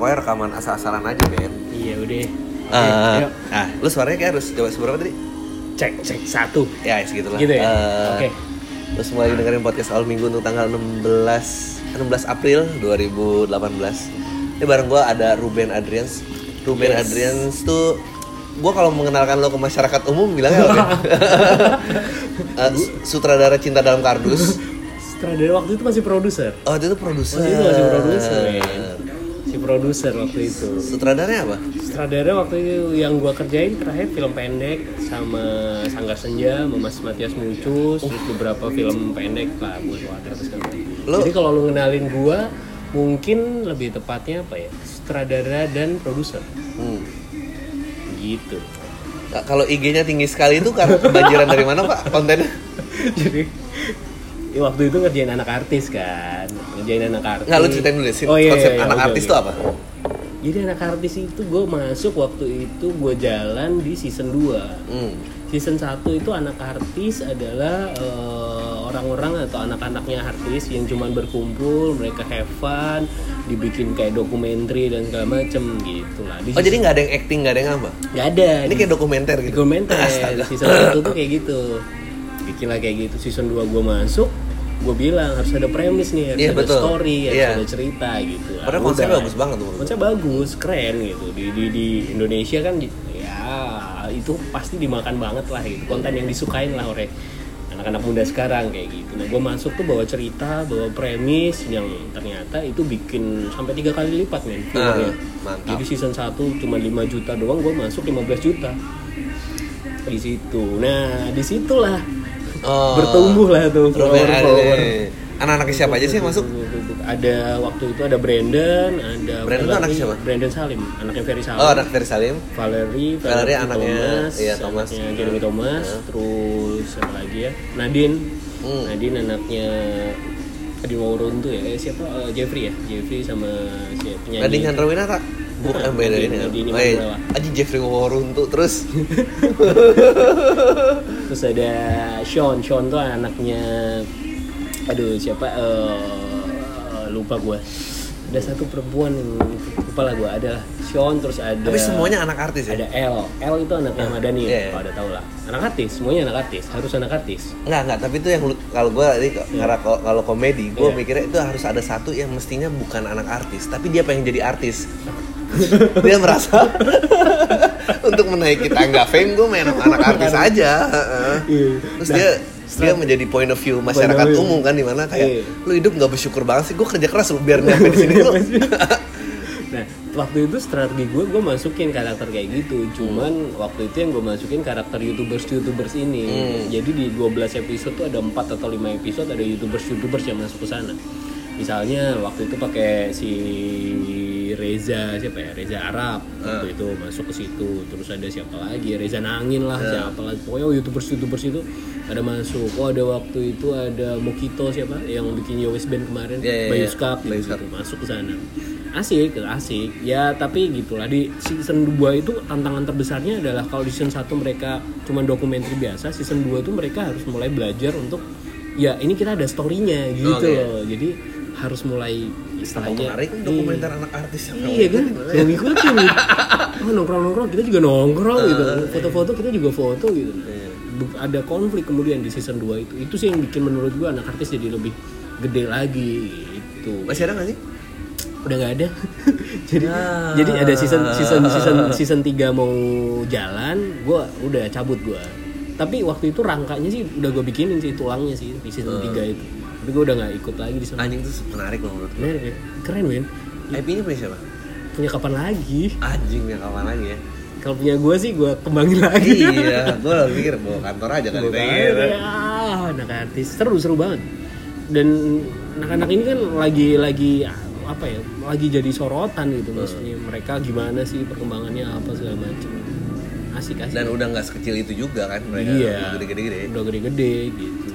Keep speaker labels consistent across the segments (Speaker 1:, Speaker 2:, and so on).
Speaker 1: pokoknya rekaman asal-asalan aja men
Speaker 2: Iya udah. Oke,
Speaker 1: Eh,
Speaker 2: yuk.
Speaker 1: ah lu suaranya kayak harus coba seberapa tadi
Speaker 2: Cek cek satu.
Speaker 1: ya segitulah
Speaker 2: Gitu ya?
Speaker 1: Eh,
Speaker 2: Oke.
Speaker 1: Terus mulai dengerin podcast awal minggu untuk tanggal 16 16 April 2018 Ini bareng gue ada Ruben Adrians Ruben
Speaker 2: Yes.
Speaker 1: Adrians tuh Gue kalau mengenalkan lo ke masyarakat umum bilangnya apa? Eh, sutradara cinta dalam kardus
Speaker 2: Sutradara waktu itu masih produser.
Speaker 1: Oh itu produser
Speaker 2: Waktu itu masih produser, produser waktu itu.
Speaker 1: Sutradaranya apa?
Speaker 2: Sutradara waktu itu yang gua kerjain terakhir film pendek sama Sanggar Senja, sama Mas Matias Mucus, terus beberapa film pendek lah buat kan.
Speaker 1: Lo-
Speaker 2: Jadi kalau lu ngenalin gua mungkin lebih tepatnya apa ya? Sutradara dan produser.
Speaker 1: Hmm.
Speaker 2: Gitu.
Speaker 1: Nah, kalau IG-nya tinggi sekali itu karena kebanjiran dari mana pak kontennya?
Speaker 2: Jadi ya waktu itu ngerjain anak artis kan, ngerjain anak artis.
Speaker 1: Nggak lu ceritain dulu sih
Speaker 2: Oh, iya,
Speaker 1: konsep
Speaker 2: iya,
Speaker 1: anak
Speaker 2: oke,
Speaker 1: artis itu apa?
Speaker 2: Jadi anak artis itu gue masuk waktu itu gue jalan di season 2
Speaker 1: Hmm.
Speaker 2: Season 1 itu anak artis adalah eh, orang-orang atau anak-anaknya artis yang cuman berkumpul, mereka have fun, dibikin kayak dokumenter dan segala macem gitu lah. Di
Speaker 1: Oh jadi nggak ada yang acting nggak ada yang apa?
Speaker 2: Gak ada.
Speaker 1: Ini kayak dokumenter gitu.
Speaker 2: dokumenter.
Speaker 1: Astaga.
Speaker 2: Season 1 tuh kayak gitu. Bikin lah kayak gitu. Season 2 gue masuk, gue bilang harus ada premis nih, harus
Speaker 1: Iya,
Speaker 2: ada
Speaker 1: betul.
Speaker 2: story, harus
Speaker 1: Iya.
Speaker 2: ada cerita gitu. Ah,
Speaker 1: Padahal konsepnya bagus banget tuh.
Speaker 2: Konsep bagus, keren gitu. Di, di, di Indonesia kan ya itu pasti dimakan banget lah gitu. Konten yang disukain lah oleh anak-anak muda sekarang kayak gitu. Nah, gue masuk tuh bawa cerita, bawa premis yang ternyata itu bikin sampai tiga kali lipat men.
Speaker 1: Ah,
Speaker 2: viewernya.
Speaker 1: mantap.
Speaker 2: Jadi season 1 cuma 5 juta doang, gue masuk 15 juta di situ. Nah, di situlah
Speaker 1: Oh.
Speaker 2: bertumbuh lah tuh.
Speaker 1: Adrians. Anak-anaknya siapa aja sih yang masuk?
Speaker 2: Ada waktu itu ada Brandon, ada
Speaker 1: Brandon tuh anak siapa?
Speaker 2: Brandon Salim, anaknya Ferry Salim.
Speaker 1: Oh anak Ferry Salim.
Speaker 2: Valerie,
Speaker 1: Valerie anaknya,
Speaker 2: Thomas,
Speaker 1: iya, Thomas.
Speaker 2: anaknya Jeremy Thomas, terus siapa lagi ya? Nadine,
Speaker 1: Hmm.
Speaker 2: Nadine anaknya Adi Maurun tuh ya, eh, siapa? Eh, Jeffrey ya, Jeffrey sama siapa penyanyi?
Speaker 1: Nadine Chandrawinata. Bukan
Speaker 2: Bukan,
Speaker 1: beda ini.
Speaker 2: Nadine
Speaker 1: Oh, iya. Aji Jeffrey Warren tuh terus.
Speaker 2: Terus ada Sean, Sean tuh anaknya aduh siapa eh, lupa gue. Ada satu perempuan yang lupa lah gue ada Sean terus ada
Speaker 1: Tapi semuanya anak artis ya?
Speaker 2: ada L. L itu anaknya Madani
Speaker 1: iya, iya.
Speaker 2: kalau ada tau lah. Anak artis, semuanya anak artis, harus anak artis.
Speaker 1: Enggak, enggak, tapi itu yang kalau gue ini karena kalau komedi, gue
Speaker 2: Iya.
Speaker 1: mikirnya itu harus ada satu yang mestinya bukan anak artis, tapi dia pengen jadi artis. dia merasa untuk menaiki tangga fame gue main sama anak artis aja. heeh.
Speaker 2: Iya.
Speaker 1: Terus
Speaker 2: Nah,
Speaker 1: dia dia menjadi point of view masyarakat
Speaker 2: view.
Speaker 1: umum kan di mana kayak
Speaker 2: Iya.
Speaker 1: lu hidup nggak bersyukur banget sih gue kerja keras lu biar nyampe di sini lu
Speaker 2: Nah, waktu itu strategi gue, gue masukin karakter kayak gitu. Cuman waktu itu yang gue masukin karakter youtubers-youtubers ini. Jadi di 12 episode tuh ada 4 atau 5 episode ada youtubers-youtubers yang masuk ke sana. Misalnya waktu itu pakai si Reza siapa ya? Reza Arab waktu itu masuk ke situ. Terus ada siapa lagi? Reza Nangin lah siapa lagi? Pokoknya youtubers youtubers itu ada masuk. Oh ada waktu itu ada Mokito siapa? Yang bikin Yowis Band kemarin
Speaker 1: Iya, iya,
Speaker 2: Bayu
Speaker 1: iya.
Speaker 2: Skap
Speaker 1: Bayu
Speaker 2: gitu, masuk ke sana. Asik asik. Ya tapi gitulah. Di season 2 itu tantangan terbesarnya adalah kalau di season 1 mereka cuma dokumenter biasa season 2 itu mereka harus mulai belajar untuk ya ini kita ada storynya gitu
Speaker 1: Oke.
Speaker 2: loh. Jadi harus mulai istilahnya
Speaker 1: menarik kan dokumenter anak artis yang
Speaker 2: iya kan? yang ngikutin. Oh, nongkrong nongkrong kita juga nongkrong gitu. Foto-foto kita juga foto gitu. Bu- ada konflik kemudian di season 2 itu. Itu sih yang bikin menurut gua anak artis jadi lebih gede lagi gitu.
Speaker 1: Masih ada nggak sih?
Speaker 2: Udah nggak ada. Jadi
Speaker 1: Ah.
Speaker 2: jadi ada season season season season 3 mau jalan gua udah cabut gua. Tapi waktu itu rangkanya sih udah gue bikinin sih tulangnya sih di season 3 itu tapi gue udah nggak ikut lagi di sana.
Speaker 1: Anjing tuh menarik loh menurut gue
Speaker 2: Bener ya? keren Win
Speaker 1: IP-nya punya siapa?
Speaker 2: Punya kapan lagi?
Speaker 1: Anjing ya kapan lagi ya?
Speaker 2: Kalau punya gue sih gue kembangin lagi.
Speaker 1: Iya gue lagi mikir bawa kantor aja kali
Speaker 2: Bukan,
Speaker 1: pengen
Speaker 2: ya, anak artis. Seru seru banget. Dan anak-anak ini kan lagi lagi apa ya lagi jadi sorotan gitu. Maksudnya mereka gimana sih perkembangannya apa segala macam asik asik.
Speaker 1: Dan udah nggak sekecil itu juga kan mereka.
Speaker 2: Iya.
Speaker 1: Udah gede-gede.
Speaker 2: Udah gede-gede gitu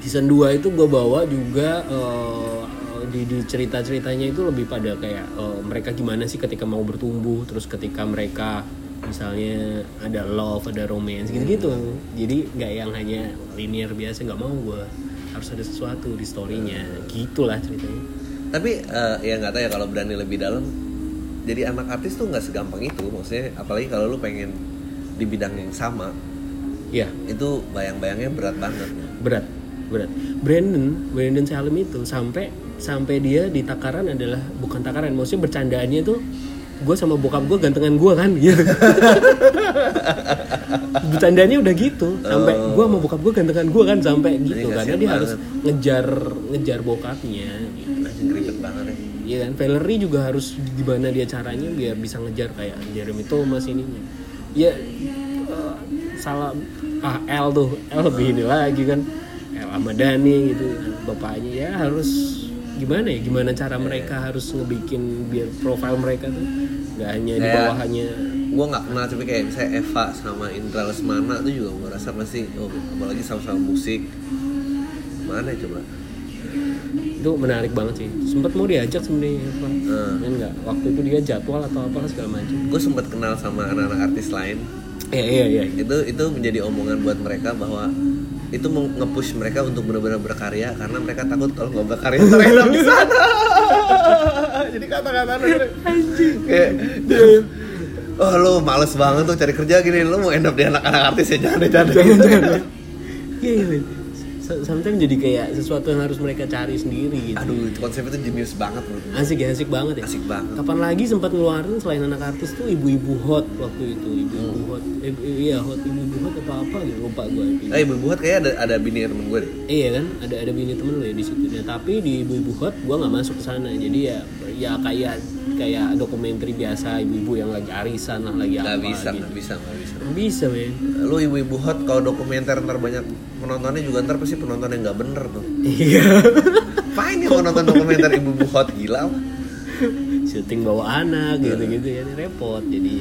Speaker 2: season 2 itu gue bawa juga eh, di, di cerita-ceritanya itu lebih pada kayak eh, mereka gimana sih ketika mau bertumbuh terus ketika mereka misalnya ada love ada romance gitu-gitu. Jadi nggak yang hanya linear biasa nggak mau gue harus ada sesuatu di storynya. Gitulah ceritanya.
Speaker 1: Tapi eh, ya nggak tahu ya kalau berani lebih dalam. Jadi anak artis tuh nggak segampang itu maksudnya apalagi kalau lu pengen di bidang yang sama
Speaker 2: ya
Speaker 1: itu bayang-bayangnya berat banget.
Speaker 2: Berat berat Brandon Brandon Salim itu sampai sampai dia di takaran adalah bukan takaran maksudnya bercandaannya tuh gue sama bokap gue gantengan gue kan gitu bercandanya udah gitu sampai
Speaker 1: Oh.
Speaker 2: gue sama bokap gue gantengan gue kan sampai gitu
Speaker 1: Ini
Speaker 2: karena dia harus ngejar ngejar bokapnya gitu.
Speaker 1: Ribet banget ya
Speaker 2: Iya kan, Valerie juga harus gimana dia caranya biar bisa ngejar kayak Jeremy Thomas ininya. Ya eh, salah ah L tuh, L lebih ini lagi kan. L Ahmadani gitu bapaknya ya harus gimana ya gimana cara mereka harus ngebikin biar profil mereka tuh nggak hanya di
Speaker 1: Kayak-
Speaker 2: bawahannya
Speaker 1: gue nggak kenal tapi kayak misalnya Eva sama Indra Lesmana tuh juga gue rasa pasti oh, apalagi sama-sama musik. Mana coba?
Speaker 2: Itu menarik banget sih. Sempat mau diajak sebenarnya Eva.
Speaker 1: Hmm.
Speaker 2: kan nggak? Waktu itu dia jadwal atau apa segala macam.
Speaker 1: Gue sempat kenal sama anak-anak artis lain.
Speaker 2: Iya iya iya.
Speaker 1: Itu itu menjadi omongan buat mereka bahwa itu mau nge-push mereka untuk benar-benar berkarya karena mereka takut kalau nggak berkarya ntar enak di sana. Jadi kata-kata kayak oh lo males banget tuh cari kerja gini lo mau end up di anak-anak artis ya jangan deh jangan deh."
Speaker 2: jangan jangan iya iya sometimes jadi kayak sesuatu yang harus mereka cari sendiri gitu.
Speaker 1: Aduh itu konsepnya tuh jenius banget gue
Speaker 2: asik ya asik banget ya.
Speaker 1: Asik banget.
Speaker 2: Kapan lagi sempat ngeluarin selain anak artis tuh ibu-ibu hot waktu itu ibu-ibu
Speaker 1: Hmm.
Speaker 2: hot. Eh, iya hot ibu-ibu hot atau apa gitu lupa gue
Speaker 1: eh ibu buat kayak ada ada bini temen gue deh.
Speaker 2: Iya kan ada ada bini temen lo ya di situ. Nah, tapi di ibu-ibu hot gue nggak masuk ke sana. Jadi ya ya kayak kayak dokumenter biasa ibu-ibu yang lagi arisan lah lagi
Speaker 1: nggak
Speaker 2: apa
Speaker 1: bisa
Speaker 2: gitu.
Speaker 1: nggak bisa nggak bisa.
Speaker 2: Nggak bisa men.
Speaker 1: Lu ibu-ibu hot kalau dokumenter ntar banyak penontonnya juga ntar pasti penonton yang nggak bener tuh.
Speaker 2: Iya.
Speaker 1: Fine ya mau nonton dokumenter ibu-ibu hot? Gila.
Speaker 2: Syuting bawa anak gitu gitu ya repot jadi.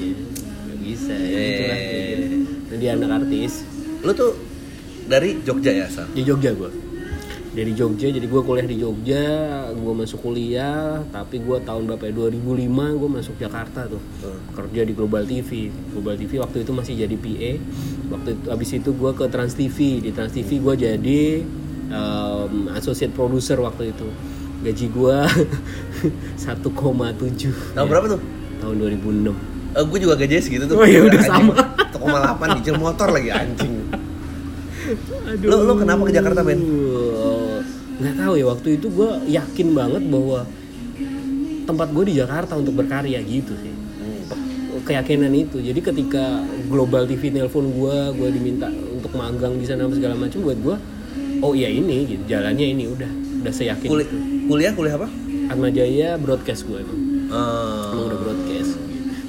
Speaker 2: Nggak bisa ya kayak
Speaker 1: iya.
Speaker 2: gitu. dia anak artis.
Speaker 1: Lu tuh dari Jogja ya Sam?
Speaker 2: di Jogja gue dari Jogja jadi gue kuliah di Jogja gue masuk kuliah tapi gue tahun berapa ya 2005 gue masuk Jakarta tuh
Speaker 1: Hmm.
Speaker 2: kerja di Global TV Global TV waktu itu masih jadi PA waktu itu abis itu gue ke Trans TV di Trans TV gue jadi um, associate producer waktu itu gaji gue 1,7
Speaker 1: Tahun berapa tuh?
Speaker 2: tahun 2006
Speaker 1: Eh, gue juga gajinya segitu tuh
Speaker 2: Oh, iya, udah sama.
Speaker 1: 1,8 nyicil motor lagi anjing
Speaker 2: Aduh.
Speaker 1: Lu- lu kenapa ke Jakarta, Ben?
Speaker 2: Nggak tahu ya waktu itu gue yakin banget bahwa tempat gue di Jakarta untuk berkarya gitu sih. Keyakinan itu. Jadi ketika Global TV nelpon gue, gue diminta untuk magang di sana segala macam buat gue, oh iya ini gitu, jalannya ini udah udah seyakin.
Speaker 1: Kuli-
Speaker 2: itu.
Speaker 1: kuliah kuliah apa?
Speaker 2: Atma Jaya broadcast gue emang. Emang udah broadcast.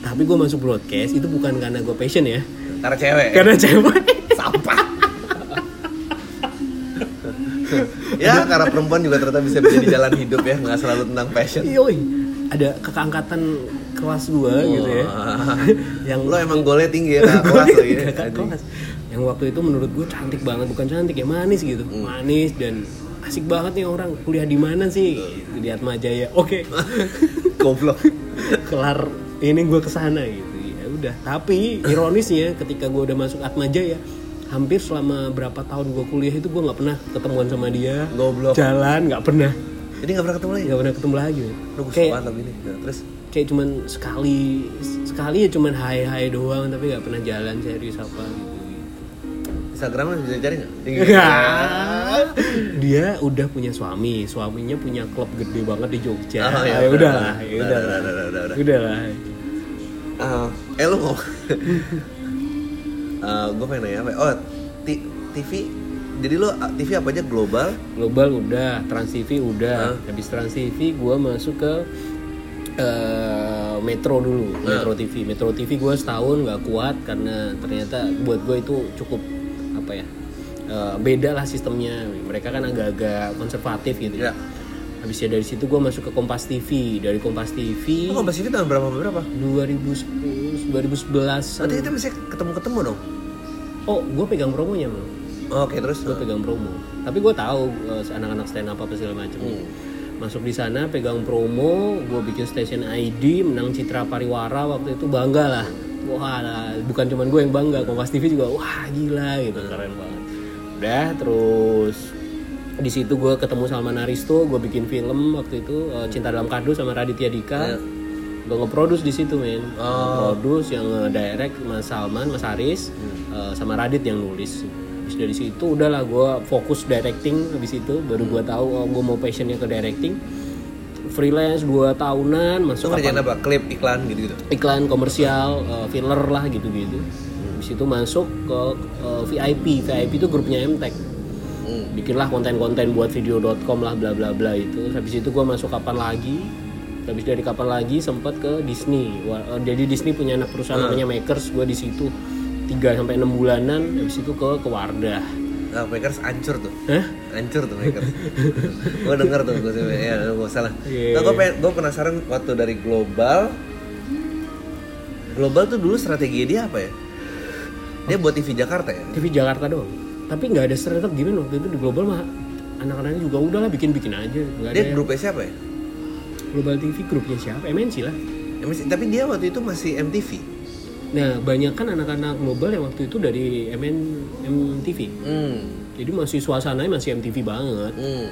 Speaker 2: Tapi gue masuk broadcast itu bukan karena gue passion ya,
Speaker 1: karena cewek
Speaker 2: karena cewek.
Speaker 1: sampah ya karena perempuan juga ternyata bisa menjadi jalan hidup ya nggak selalu tentang passion
Speaker 2: Yoi, ada kakak-angkatan kelas gua gitu ya. Yang
Speaker 1: lo emang golnya tinggi ya kakak kelas lo ya
Speaker 2: kakak kelas. Yang waktu itu menurut gue cantik banget, bukan cantik ya manis gitu.
Speaker 1: Hmm.
Speaker 2: Manis dan asik banget nih orang kuliah di mana sih? Di Atma Jaya. Oke.
Speaker 1: goblok
Speaker 2: Kelar ini gue ke sana gitu. Ya udah. Tapi ironisnya ketika gue udah masuk Atma Jaya, hampir selama berapa tahun gue kuliah itu gue nggak pernah ketemuan sama dia.
Speaker 1: Goblok.
Speaker 2: Jalan nggak pernah.
Speaker 1: jadi nggak pernah ketemu lagi
Speaker 2: Nggak pernah ketemu lagi.
Speaker 1: gue
Speaker 2: Kayak
Speaker 1: tapi ini Nah, terus
Speaker 2: kayak cuman sekali sekali ya cuman hai hai doang tapi nggak pernah jalan serius apa gitu
Speaker 1: Instagramnya bisa dicari nggak
Speaker 2: dia udah punya suami suaminya punya klub gede banget di Jogja
Speaker 1: Oh,
Speaker 2: ya,
Speaker 1: ya,
Speaker 2: udah
Speaker 1: udah,
Speaker 2: lah ya
Speaker 1: udah,
Speaker 2: udah
Speaker 1: udah, udah, udah, udah.
Speaker 2: udah lah
Speaker 1: Ah, eh lu ngomong gue pengen nanya apa ya? oh T- TV jadi lo ah, TV apa aja? Global?
Speaker 2: Global udah Trans TV udah.
Speaker 1: Hah?
Speaker 2: habis Trans TV gua masuk ke eh, Metro dulu. Metro TV Metro TV gue setahun nggak kuat karena ternyata buat gue itu cukup apa ya eh, beda lah sistemnya. Mereka kan agak-agak konservatif gitu
Speaker 1: Ya.
Speaker 2: Habisnya dari situ gue masuk ke Kompas TV dari Kompas TV
Speaker 1: lo Kompas TV tahun berapa berapa?
Speaker 2: 2010 2011
Speaker 1: berarti kita bisa ketemu ketemu dong?
Speaker 2: Oh gue pegang promonya bro
Speaker 1: oke terus?
Speaker 2: Gue pegang promo. Tapi gue tahu eh, anak-anak stand up apa segala macam.
Speaker 1: Hmm.
Speaker 2: masuk di sana pegang promo gue bikin station ID menang Citra Pariwara waktu itu bangga lah. Wah lah, bukan cuman gue yang bangga Kompas TV juga wah gila gitu. Keren banget. Udah terus di situ gue ketemu Salman Aristo gue bikin film waktu itu eh, Cinta dalam Kardus sama Raditya Dika
Speaker 1: Iya.
Speaker 2: gue nge-produce di situ men
Speaker 1: Oh.
Speaker 2: produce yang direct Mas Salman Mas Aris
Speaker 1: Hmm.
Speaker 2: eh, sama Radit yang nulis Habis dari situ udahlah gue fokus directing habis itu baru gue tahu oh, gue mau passionnya ke directing freelance 2 tahunan masuk
Speaker 1: ngerjain apa? Klip, iklan gitu-gitu?
Speaker 2: iklan komersial eh, filler lah gitu-gitu habis itu masuk ke eh, VIP VIP itu grupnya Mtek
Speaker 1: Hmm.
Speaker 2: bikinlah konten-konten buat video.com lah bla bla bla itu habis itu gue masuk kapan lagi habis dari kapan lagi sempat ke Disney eh, jadi Disney punya anak perusahaan namanya Makers gue di situ 3 sampai enam bulanan habis itu ke ke Wardah
Speaker 1: Nah, Makers hancur tuh.
Speaker 2: Hah?
Speaker 1: Hancur tuh Makers. gue denger tuh gue ya salah.
Speaker 2: Iya.
Speaker 1: Nah, gue gue penasaran waktu dari global. Global tuh dulu strategi dia apa ya? Dia buat TV Jakarta ya?
Speaker 2: TV Jakarta doang tapi nggak ada startup gimana waktu itu di global mah anak-anaknya juga udahlah bikin-bikin aja nggak ada
Speaker 1: Dia
Speaker 2: yang-
Speaker 1: grupnya siapa ya?
Speaker 2: Global TV grupnya siapa MNC lah
Speaker 1: masih- Tapi dia waktu itu masih MTV.
Speaker 2: Nah, banyak kan anak-anak global yang waktu itu dari MN, MTV.
Speaker 1: Hmm.
Speaker 2: Jadi masih suasananya masih MTV banget.
Speaker 1: Hmm.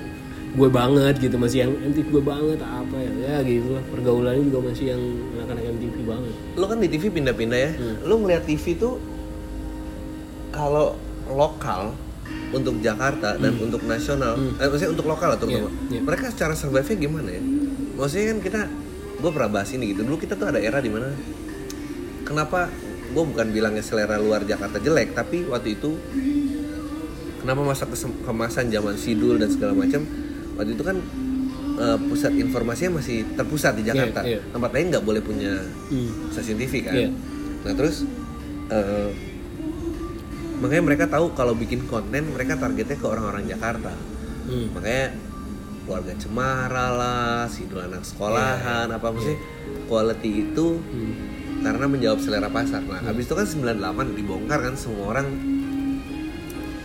Speaker 2: Gue banget gitu, masih yang MTV gue banget apa ya. Ya gitu lah, pergaulannya juga masih yang anak-anak MTV banget.
Speaker 1: Lo kan di TV pindah-pindah ya. Lo ngeliat TV tuh kalau lokal untuk Jakarta dan untuk nasional, eh, maksudnya untuk lokal atau
Speaker 2: Iya, iya.
Speaker 1: mereka secara survive gimana ya? Maksudnya kan kita, gue pernah bahas ini gitu. Dulu kita tuh ada era di mana kenapa gue bukan bilangnya selera luar Jakarta jelek, tapi waktu itu kenapa masa kemasan zaman sidul dan segala macam waktu itu kan eh, pusat informasinya masih terpusat di Jakarta.
Speaker 2: iya.
Speaker 1: Tempat lain nggak boleh punya
Speaker 2: Hmm.
Speaker 1: stasiun TV kan.
Speaker 2: Iya.
Speaker 1: Nah terus eh, makanya mereka tahu kalau bikin konten mereka targetnya ke orang-orang Jakarta.
Speaker 2: Hmm.
Speaker 1: Makanya keluarga Cemara lah, sidul anak sekolahan,
Speaker 2: Iya,
Speaker 1: apa maksudnya quality itu
Speaker 2: Hmm.
Speaker 1: karena menjawab selera pasar. Nah habis itu kan 98 dibongkar kan semua orang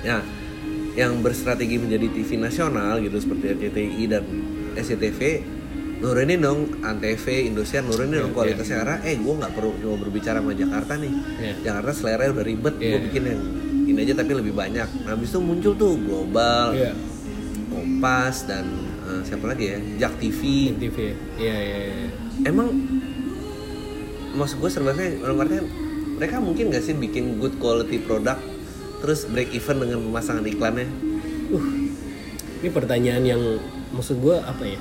Speaker 1: ya yang berstrategi menjadi TV nasional gitu seperti RCTI dan SCTV nurunin dong Antv, Indosiar nurunin dong
Speaker 2: Iya,
Speaker 1: kualitasnya karena eh gue nggak perlu cuma berbicara sama Jakarta nih
Speaker 2: Iya.
Speaker 1: Jakarta selera udah ribet gue
Speaker 2: Iya.
Speaker 1: bikin yang ini aja tapi lebih banyak nah habis itu muncul tuh global
Speaker 2: Iya.
Speaker 1: Kompas dan eh, siapa lagi ya Jak TV
Speaker 2: MTV. Iya, iya, iya.
Speaker 1: emang maksud gue dalam artian mereka mungkin gak sih bikin good quality product terus break even dengan pemasangan iklannya
Speaker 2: Uh, ini pertanyaan yang maksud gue apa ya?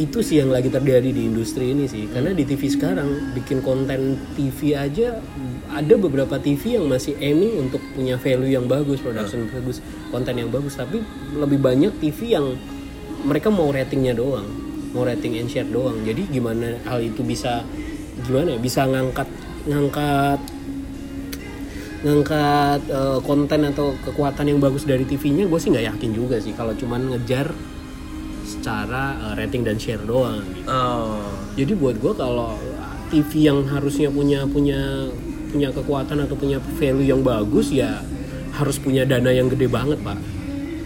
Speaker 2: Itu sih yang lagi terjadi di industri ini sih. Karena di TV sekarang bikin konten TV aja ada beberapa TV yang masih aiming untuk punya value yang bagus, production bagus, konten yang bagus. Tapi lebih banyak TV yang mereka mau ratingnya doang, mau rating and share doang. Jadi gimana hal itu bisa gimana ya? Bisa ngangkat ngangkat ngangkat eh, konten atau kekuatan yang bagus dari TV-nya gue sih nggak yakin juga sih kalau cuman ngejar secara eh, rating dan share doang gitu.
Speaker 1: oh.
Speaker 2: Jadi buat gue kalau TV yang harusnya punya punya punya kekuatan atau punya value yang bagus ya harus punya dana yang gede banget pak.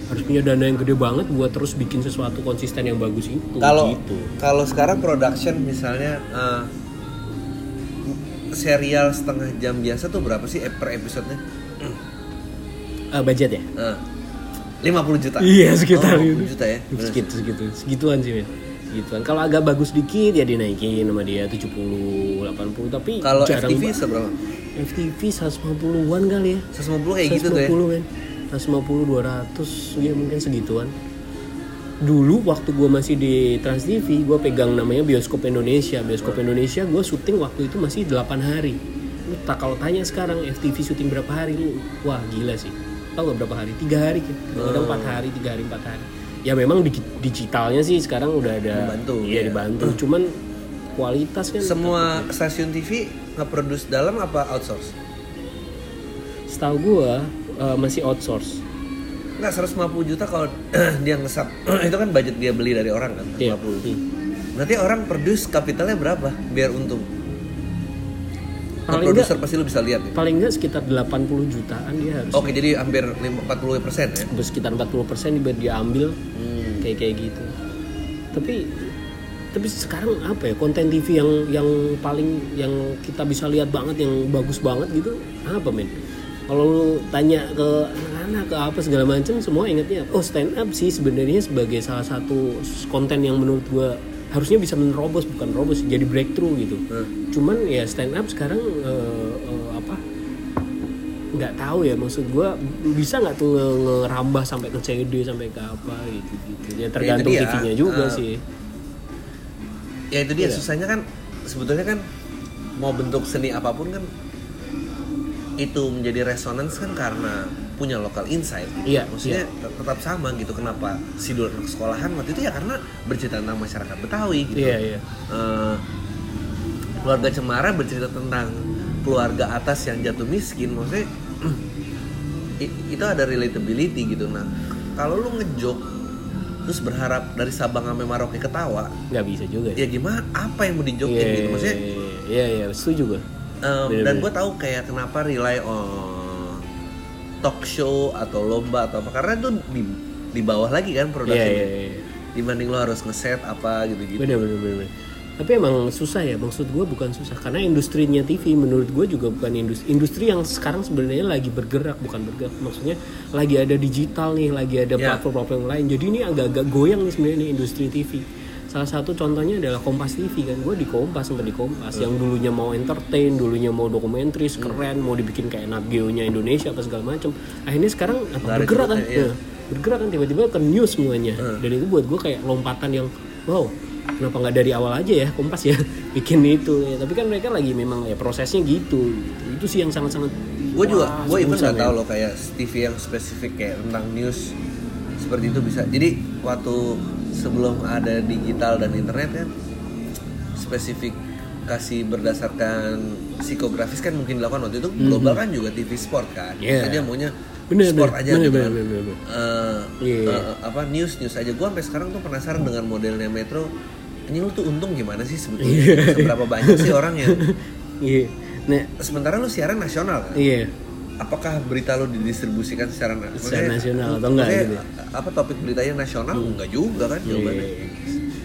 Speaker 2: Harus punya dana yang gede banget buat terus bikin sesuatu konsisten yang bagus itu
Speaker 1: kalau
Speaker 2: gitu.
Speaker 1: kalau sekarang production misalnya eh, serial setengah jam biasa tuh berapa sih per episodenya?
Speaker 2: Eh, budget ya?
Speaker 1: Eh, 50 juta.
Speaker 2: Iya, sekitar
Speaker 1: oh, 50
Speaker 2: itu.
Speaker 1: juta ya. Bener.
Speaker 2: segitu segitu. Segituan sih men segituan. Kalau agak bagus dikit ya dinaikin sama dia 70 80 tapi
Speaker 1: kalau FTV seberapa?
Speaker 2: FTV 150-an kali ya.
Speaker 1: 150 kayak gitu tuh ya
Speaker 2: 150 men 150 200 ya mungkin segituan. Dulu waktu gue masih di Trans TV gue pegang namanya Bioskop Indonesia. Bioskop Indonesia gue syuting waktu itu masih 8 hari. Lu tak kalau tanya sekarang FTV syuting berapa hari? Lu wah gila sih tau gak berapa hari? Tiga hari kan kadang empat hari tiga hari empat hari. Ya memang di- digitalnya sih sekarang udah ada
Speaker 1: Membantu,
Speaker 2: iya
Speaker 1: ya.
Speaker 2: dibantu. Cuman kualitas kan
Speaker 1: semua stasiun TV nge-produce dalam apa outsource?
Speaker 2: Setahu gue eh, masih outsource.
Speaker 1: Enggak 150 juta kalau dia ngesap itu kan budget dia beli dari orang kan 150
Speaker 2: Iya. Hmm.
Speaker 1: Berarti orang produce kapitalnya berapa biar untung?
Speaker 2: Paling
Speaker 1: produser pasti lu bisa lihat ya.
Speaker 2: paling nggak sekitar 80 jutaan dia harus
Speaker 1: Oke jadi hampir 40 persen ya.
Speaker 2: Terus sekitar 40 persen biar diambil
Speaker 1: Hmm.
Speaker 2: kayak kayak gitu tapi tapi sekarang apa ya konten TV yang yang paling yang kita bisa lihat banget yang bagus banget gitu apa men kalau lu tanya ke mana ke apa segala macam semua ingetnya oh stand up sih sebenarnya sebagai salah satu konten yang menurut gua harusnya bisa menerobos bukan robos jadi breakthrough gitu.
Speaker 1: Hmm.
Speaker 2: cuman ya stand up sekarang eh, eh, apa nggak tahu ya maksud gua bisa nggak tuh nge- ngerambah sampai ke CD sampai ke apa gitu gitu. Ya tergantung
Speaker 1: dia,
Speaker 2: TV-nya juga
Speaker 1: eh,
Speaker 2: sih.
Speaker 1: Ya itu dia.
Speaker 2: Iya.
Speaker 1: susahnya kan sebetulnya kan mau bentuk seni apa pun kan itu menjadi resonance kan karena punya lokal insight gitu.
Speaker 2: Iya,
Speaker 1: maksudnya tet- tetap sama gitu kenapa si dulu anak sekolahan waktu itu ya karena bercerita tentang masyarakat Betawi gitu.
Speaker 2: Iya iya.
Speaker 1: Eh, keluarga Cemara bercerita tentang keluarga atas yang jatuh miskin maksudnya itu ada relatability gitu. Nah kalau lu ngejok terus berharap dari Sabang sampai Maroke ketawa
Speaker 2: nggak bisa juga
Speaker 1: ya. gimana? Apa yang mau dijokin
Speaker 2: Iya,
Speaker 1: gitu? Maksudnya
Speaker 2: iya iya setuju gua.
Speaker 1: Um,
Speaker 2: Bener-bener.
Speaker 1: dan gue tahu kayak kenapa rely on talk show atau lomba atau apa. Karena itu di di bawah lagi kan
Speaker 2: iya
Speaker 1: produksinya
Speaker 2: iya iya.
Speaker 1: Dibanding lo harus ngeset apa gitu-gitu.
Speaker 2: Bener bener bener bener. tapi emang susah ya maksud gue bukan susah. Karena industrinya TV menurut gue juga bukan industri industri yang sekarang sebenarnya lagi bergerak bukan bergerak. Maksudnya lagi ada digital nih lagi ada
Speaker 1: Ya.
Speaker 2: platform-platform lain. Jadi ini agak-agak goyang nih sebenarnya industri TV salah satu contohnya adalah Kompas TV kan? Gue di Kompas sempat di Kompas. Yang dulunya mau entertain dulunya mau dokumentaris keren mau dibikin kayak Nat Geo-nya Indonesia apa segala macam akhirnya sekarang apa
Speaker 1: Nggak ada
Speaker 2: bergerak kan?
Speaker 1: iya.
Speaker 2: Nah, bergerak kan? Tiba-tiba ke news semuanya. Dan itu buat gue kayak lompatan yang wow kenapa nggak dari awal aja ya kompas ya bikin itu. Ya tapi kan mereka lagi memang ya prosesnya gitu. Itu sih yang sangat-sangat
Speaker 1: gue juga gue even nggak tahu loh kayak TV yang spesifik kayak tentang news seperti itu bisa. Jadi waktu sebelum ada digital dan internet kan spesifikasi berdasarkan psikografis kan mungkin dilakukan waktu itu. Global kan juga TV sport kan?
Speaker 2: Mhm. Iya.
Speaker 1: Jadi dia maunya
Speaker 2: Bener,
Speaker 1: sport
Speaker 2: bener,
Speaker 1: aja
Speaker 2: bener,
Speaker 1: gitu
Speaker 2: bener,
Speaker 1: kan.
Speaker 2: bener, bener.
Speaker 1: Eh,
Speaker 2: Iya, iya.
Speaker 1: eh, apa news news aja. Gue sampai sekarang tuh penasaran dengan modelnya Metro. Ini lu tuh untung gimana sih sebetulnya? Seberapa banyak sih orang yang
Speaker 2: iya. Nah
Speaker 1: sementara lu siaran nasional kan?
Speaker 2: Iya
Speaker 1: apakah berita lo didistribusikan secara,
Speaker 2: Secara nasional atau enggak gitu?
Speaker 1: apa topik beritanya nasional enggak juga kan jawabannya
Speaker 2: Iya.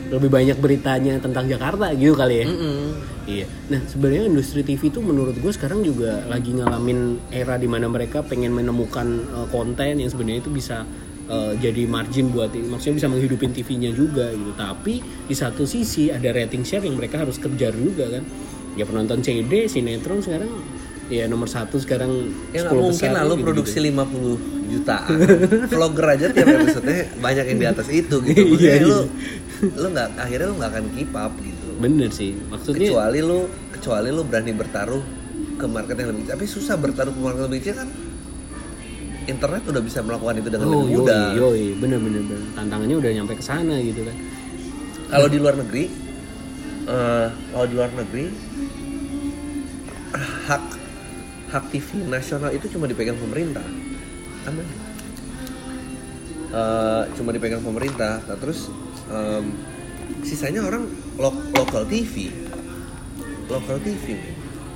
Speaker 2: lebih banyak beritanya tentang Jakarta gitu kali ya
Speaker 1: Mm-mm.
Speaker 2: Iya. Nah sebenarnya industri TV itu menurut gue sekarang juga lagi ngalamin era di mana mereka pengen menemukan uh, konten yang sebenarnya itu bisa uh, jadi margin buat maksudnya bisa menghidupin TV-nya juga gitu. Tapi di satu sisi ada rating share yang mereka harus kejar juga kan. Ya penonton CD, sinetron sekarang ya nomor satu sekarang
Speaker 1: ya nggak
Speaker 2: 10
Speaker 1: mungkin lo
Speaker 2: gitu-gitu.
Speaker 1: produksi 50 jutaan vlogger aja tiap episode banyak yang di atas itu gitu
Speaker 2: Iya,
Speaker 1: maksudnya
Speaker 2: iya.
Speaker 1: lo lo nggak akhirnya lo nggak akan keep up gitu
Speaker 2: Bener sih. Maksudnya
Speaker 1: kecuali lo kecuali lo berani bertaruh ke market yang lebih kecil tapi susah bertaruh ke market yang lebih kecil kan internet udah bisa melakukan itu dengan
Speaker 2: oh
Speaker 1: lebih
Speaker 2: yoi,
Speaker 1: mudah
Speaker 2: yoi, bener bener bener. Tantangannya udah nyampe ke sana gitu kan.
Speaker 1: Kalau di luar negeri, eh, kalau di luar negeri hak hak TV nasional itu cuma dipegang pemerintah, aman. Eh, cuma dipegang pemerintah. Nah, terus em, sisanya orang lo- lokal TV, lokal TV.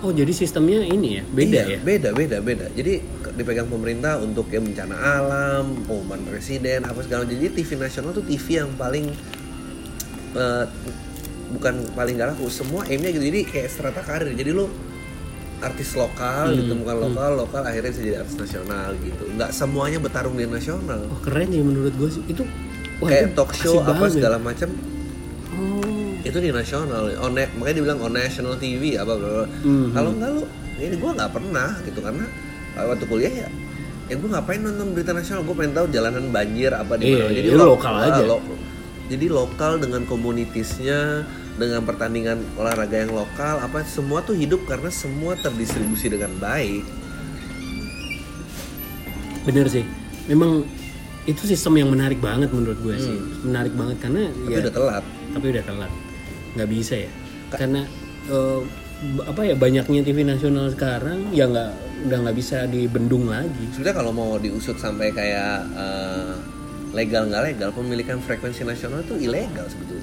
Speaker 2: Oh jadi sistemnya ini ya beda
Speaker 1: Iya,
Speaker 2: ya.
Speaker 1: Beda, beda, beda. Jadi dipegang pemerintah untuk ya bencana alam, pengumuman presiden, apa segala. Jadi TV nasional tuh TV yang paling eh, bukan paling gak laku, semua aimnya gitu. Jadi kayak strata karir. Jadi lu artis lokal
Speaker 2: Hmm,
Speaker 1: ditemukan lokal, lokal akhirnya bisa jadi artis nasional gitu. Nggak semuanya bertarung di nasional.
Speaker 2: Oh keren ya menurut gue sih itu. wah,
Speaker 1: kayak
Speaker 2: itu
Speaker 1: talk show apa
Speaker 2: banget.
Speaker 1: segala macam
Speaker 2: Oh.
Speaker 1: itu di nasional on makanya dibilang on national TV apa bla.
Speaker 2: Mhm.
Speaker 1: kalau enggak lu ini gue nggak pernah gitu karena uh, waktu kuliah ya ya gue ngapain nonton berita nasional gue pengen tahu jalanan banjir apa di
Speaker 2: Iya,
Speaker 1: mana jadi
Speaker 2: iya,
Speaker 1: lo-
Speaker 2: lokal
Speaker 1: ah,
Speaker 2: aja.
Speaker 1: lo- jadi lokal dengan komunitasnya dengan pertandingan olahraga yang lokal apa semua tuh hidup karena semua terdistribusi dengan baik
Speaker 2: Bener sih. Memang itu sistem yang menarik banget menurut gue sih.
Speaker 1: Hmm.
Speaker 2: Menarik banget karena
Speaker 1: tapi
Speaker 2: ya
Speaker 1: udah telat
Speaker 2: tapi udah telat. Nggak bisa ya. Karena eh, b- apa ya banyaknya TV nasional sekarang ya nggak udah nggak bisa dibendung lagi.
Speaker 1: sebenarnya kalau mau diusut sampai kayak uh, legal nggak legal pemilikan frekuensi nasional itu ilegal sebetulnya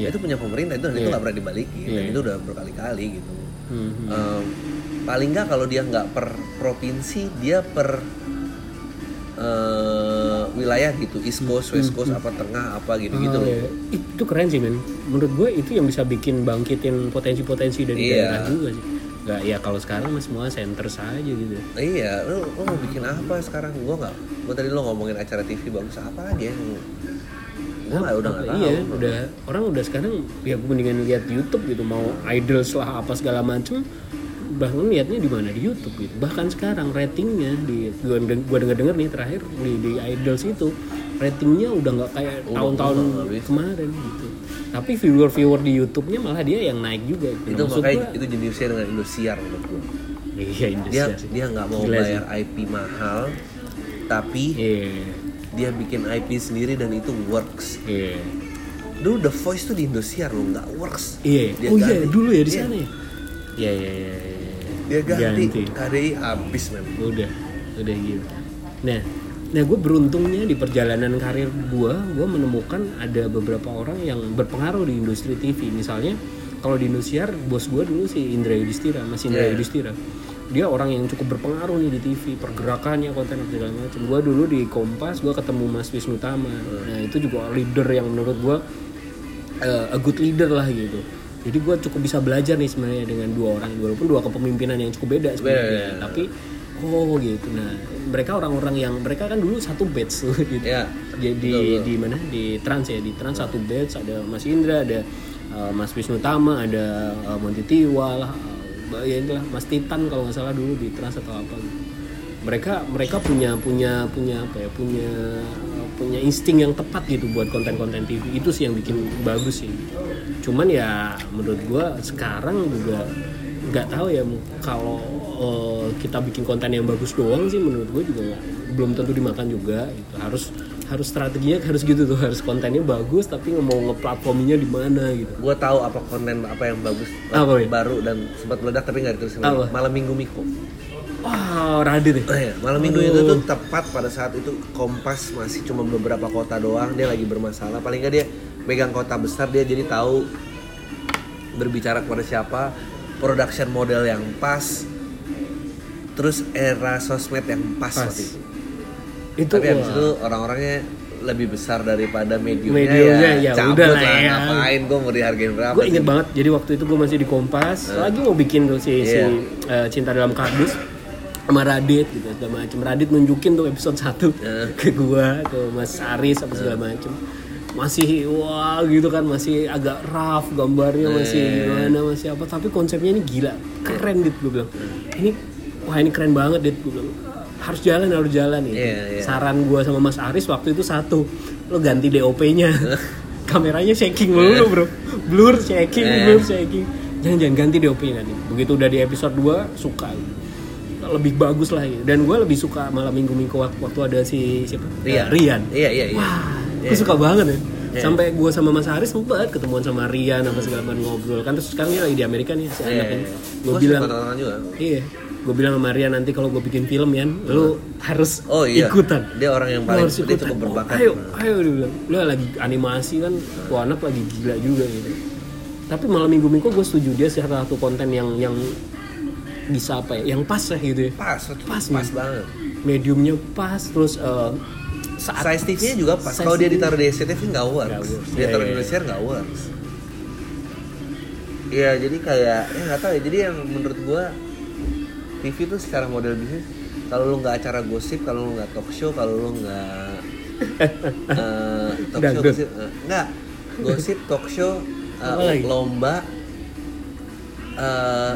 Speaker 2: Iya.
Speaker 1: itu punya pemerintah itu dan itu
Speaker 2: Iya.
Speaker 1: nggak pernah dibalikin dan
Speaker 2: Iya.
Speaker 1: itu udah berkali-kali gitu
Speaker 2: Hmm.
Speaker 1: Um, paling nggak kalau dia nggak per provinsi dia per uh, wilayah gitu east coast west coast apa tengah apa gitu gitu
Speaker 2: Oh,
Speaker 1: loh
Speaker 2: iya. Itu keren sih men. Menurut gue itu yang bisa bikin bangkitin potensi-potensi dari
Speaker 1: Iya.
Speaker 2: daerah juga sih. nggak ya kalau sekarang mah semua center saja gitu
Speaker 1: Iya, lu, lu mau bikin apa sekarang? Gua nggak. Gua tadi lu ngomongin acara TV bagus apa lagi ya? Gua nggak udah nggak tahu.
Speaker 2: iya udah. Orang udah sekarang ya mendingan lihat YouTube gitu mau idols lah apa segala macem. Bahkan lihatnya di mana? Di YouTube gitu. Bahkan sekarang ratingnya di gua, gua denger denger nih terakhir di, di idols itu ratingnya udah nggak kayak tahun-tahun kemarin gitu. Tapi viewer viewer di YouTube-nya malah dia yang naik juga gitu.
Speaker 1: Itu
Speaker 2: Maksud
Speaker 1: makanya
Speaker 2: gua-
Speaker 1: itu jenisnya dengan Indosiar menurut gua.
Speaker 2: iya
Speaker 1: Dia
Speaker 2: Indonesia sih.
Speaker 1: dia nggak mau
Speaker 2: Gila
Speaker 1: bayar IP mahal, tapi
Speaker 2: iya
Speaker 1: dia bikin IP sendiri dan itu works.
Speaker 2: iya
Speaker 1: Dulu The Voice tuh di Indosiar lo nggak works.
Speaker 2: iya
Speaker 1: Dia
Speaker 2: oh iya
Speaker 1: ganti.
Speaker 2: dulu ya di
Speaker 1: Iya.
Speaker 2: sana ya iya iya iya iya.
Speaker 1: Dia ganti, KDI habis men.
Speaker 2: udah udah gitu nah nah gue beruntungnya di perjalanan karir gue gue menemukan ada beberapa orang yang berpengaruh di industri TV misalnya kalau di Indosiar bos gue dulu si Indra Yudhistira Mas Indra
Speaker 1: Iya.
Speaker 2: Yudhistira dia orang yang cukup berpengaruh nih di TV pergerakannya konten apa segala macam. Gue dulu di Kompas gue ketemu Mas Wisnu Tama. Nah itu juga leader yang menurut gue uh, a good leader lah gitu. Jadi gue cukup bisa belajar nih sebenarnya dengan dua orang walaupun dua kepemimpinan yang cukup beda sebenarnya.
Speaker 1: Beda.
Speaker 2: tapi oh gitu. Nah mereka orang-orang yang mereka kan dulu satu batch tuh gitu.
Speaker 1: Ya.
Speaker 2: jadi di mana? Di trans ya di trans satu batch ada Mas Indra ada uh, Mas Wisnu Tama ada uh, Monty Tiwa lah uh, ya inilah Mas Titan kalau nggak salah dulu di trans atau apa gitu. mereka mereka punya punya punya apa ya punya punya insting yang tepat gitu buat konten-konten TV itu sih yang bikin bagus sih. Cuman ya menurut gua sekarang juga nggak tahu ya kalau eh, kita bikin konten yang bagus doang sih menurut gue juga belum tentu dimakan juga gitu. Harus harus strateginya harus gitu tuh harus kontennya bagus tapi mau ngeplatforminya di mana gitu
Speaker 1: Gua tahu apa konten apa yang bagus
Speaker 2: Apa, ya?
Speaker 1: baru dan sempat meledak tapi nggak ditulisin
Speaker 2: Apa?
Speaker 1: Malam Minggu Miko.
Speaker 2: wah Radit ya
Speaker 1: Oh iya, malam minggu itu tuh tepat pada saat itu Kompas masih cuma beberapa kota doang dia lagi bermasalah paling nggak dia megang kota besar dia jadi tahu berbicara kepada siapa production model yang pas terus era sosmed yang pas,
Speaker 2: Pas.
Speaker 1: waktu itu
Speaker 2: itu
Speaker 1: tapi habis itu orang-orangnya lebih besar daripada mediumnya,
Speaker 2: Mediumnya, ya.
Speaker 1: cabut
Speaker 2: udah
Speaker 1: lah
Speaker 2: ya.
Speaker 1: ngapain? Gue mau dihargain berapa
Speaker 2: gue inget
Speaker 1: sih?
Speaker 2: banget jadi waktu itu gue masih di Kompas lagi mau bikin tuh si, si
Speaker 1: Iya.
Speaker 2: eh, cinta dalam kardus sama Radit gitu segala macem. Radit nunjukin tuh episode 1
Speaker 1: Iya.
Speaker 2: ke gua ke Mas Aris apa segala macem. Masih wah gitu kan masih agak rough gambarnya masih gimana masih apa. Tapi konsepnya ini gila keren dit gue bilang. Ini wah ini keren banget dit gue bilang harus jalan harus jalan gitu
Speaker 1: Iya, iya.
Speaker 2: saran gua sama Mas Aris waktu itu satu lo ganti DOP-nya kameranya shaking mulu bro blur shaking
Speaker 1: Eh.
Speaker 2: blur shaking jangan jangan ganti DOP-nya nanti begitu udah di episode 2 suka lebih bagus lah gitu. dan gue lebih suka malam minggu minggu waktu, ada si siapa
Speaker 1: Rian.
Speaker 2: Eh, Rian
Speaker 1: iya iya iya
Speaker 2: wah
Speaker 1: Iya.
Speaker 2: gue suka banget ya
Speaker 1: Iya.
Speaker 2: sampai gue sama Mas Aris sempet ketemuan sama Rian apa segala macam ngobrol kan terus sekarang dia lagi di Amerika nih si
Speaker 1: Iya,
Speaker 2: anak ini
Speaker 1: iya.
Speaker 2: gue bilang
Speaker 1: juga
Speaker 2: iya gue bilang sama Rian nanti kalau gue bikin film ya lu harus
Speaker 1: Oh iya.
Speaker 2: ikutan
Speaker 1: Dia orang yang
Speaker 2: Lu
Speaker 1: paling
Speaker 2: harus
Speaker 1: dia cukup berbakat.
Speaker 2: ayo ayo dia bilang lu lagi animasi kan tuh anak lagi gila juga gitu tapi malam minggu minggu gue setuju dia salah satu konten yang yang bisa apa ya yang pas lah gitu ya
Speaker 1: Pas,
Speaker 2: Pas,
Speaker 1: pas, banget.
Speaker 2: mediumnya pas terus eh, saat
Speaker 1: Size TV-nya juga pas. Kalau dia ditaruh di SCTV nggak works.
Speaker 2: Works.
Speaker 1: Dia
Speaker 2: Iya,
Speaker 1: taruh di
Speaker 2: iya,
Speaker 1: Indonesia nggak works. Iya, jadi kayak ya nggak tahu ya. Jadi yang menurut gua TV tuh secara model bisnis kalau lu nggak acara gosip, kalau lu nggak talk show, kalau lu nggak eh, talk show, gosip, eh, nggak gosip, talk show,
Speaker 2: lagi?
Speaker 1: lomba,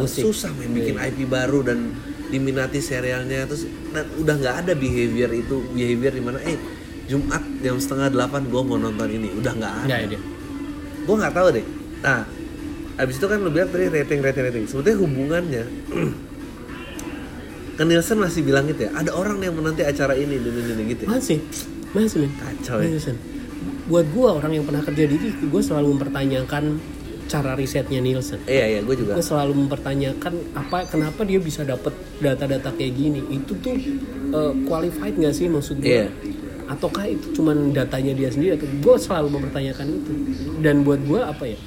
Speaker 2: Musik.
Speaker 1: susah main bikin
Speaker 2: Iya.
Speaker 1: IP baru dan diminati serialnya terus dan udah nggak ada behavior itu behavior di mana eh Jumat jam setengah delapan gue mau nonton ini udah nggak ada gue nggak tahu deh nah abis itu kan lu bilang tadi rating rating rating sebetulnya hubungannya ke Nielsen masih bilang gitu ya ada orang yang menanti acara ini dan ini, ini gitu ya.
Speaker 2: masih masih.
Speaker 1: Kacau ya.
Speaker 2: Nielsen. buat gue orang yang pernah kerja di TV gue selalu mempertanyakan cara risetnya Nielsen.
Speaker 1: Iya iya gue juga.
Speaker 2: Gue selalu mempertanyakan apa kenapa dia bisa dapet data-data kayak gini. Itu tuh eh, qualified nggak sih maksud gue
Speaker 1: Iya.
Speaker 2: ataukah itu cuman datanya dia sendiri? Atau gue selalu mempertanyakan itu. Dan buat gue apa ya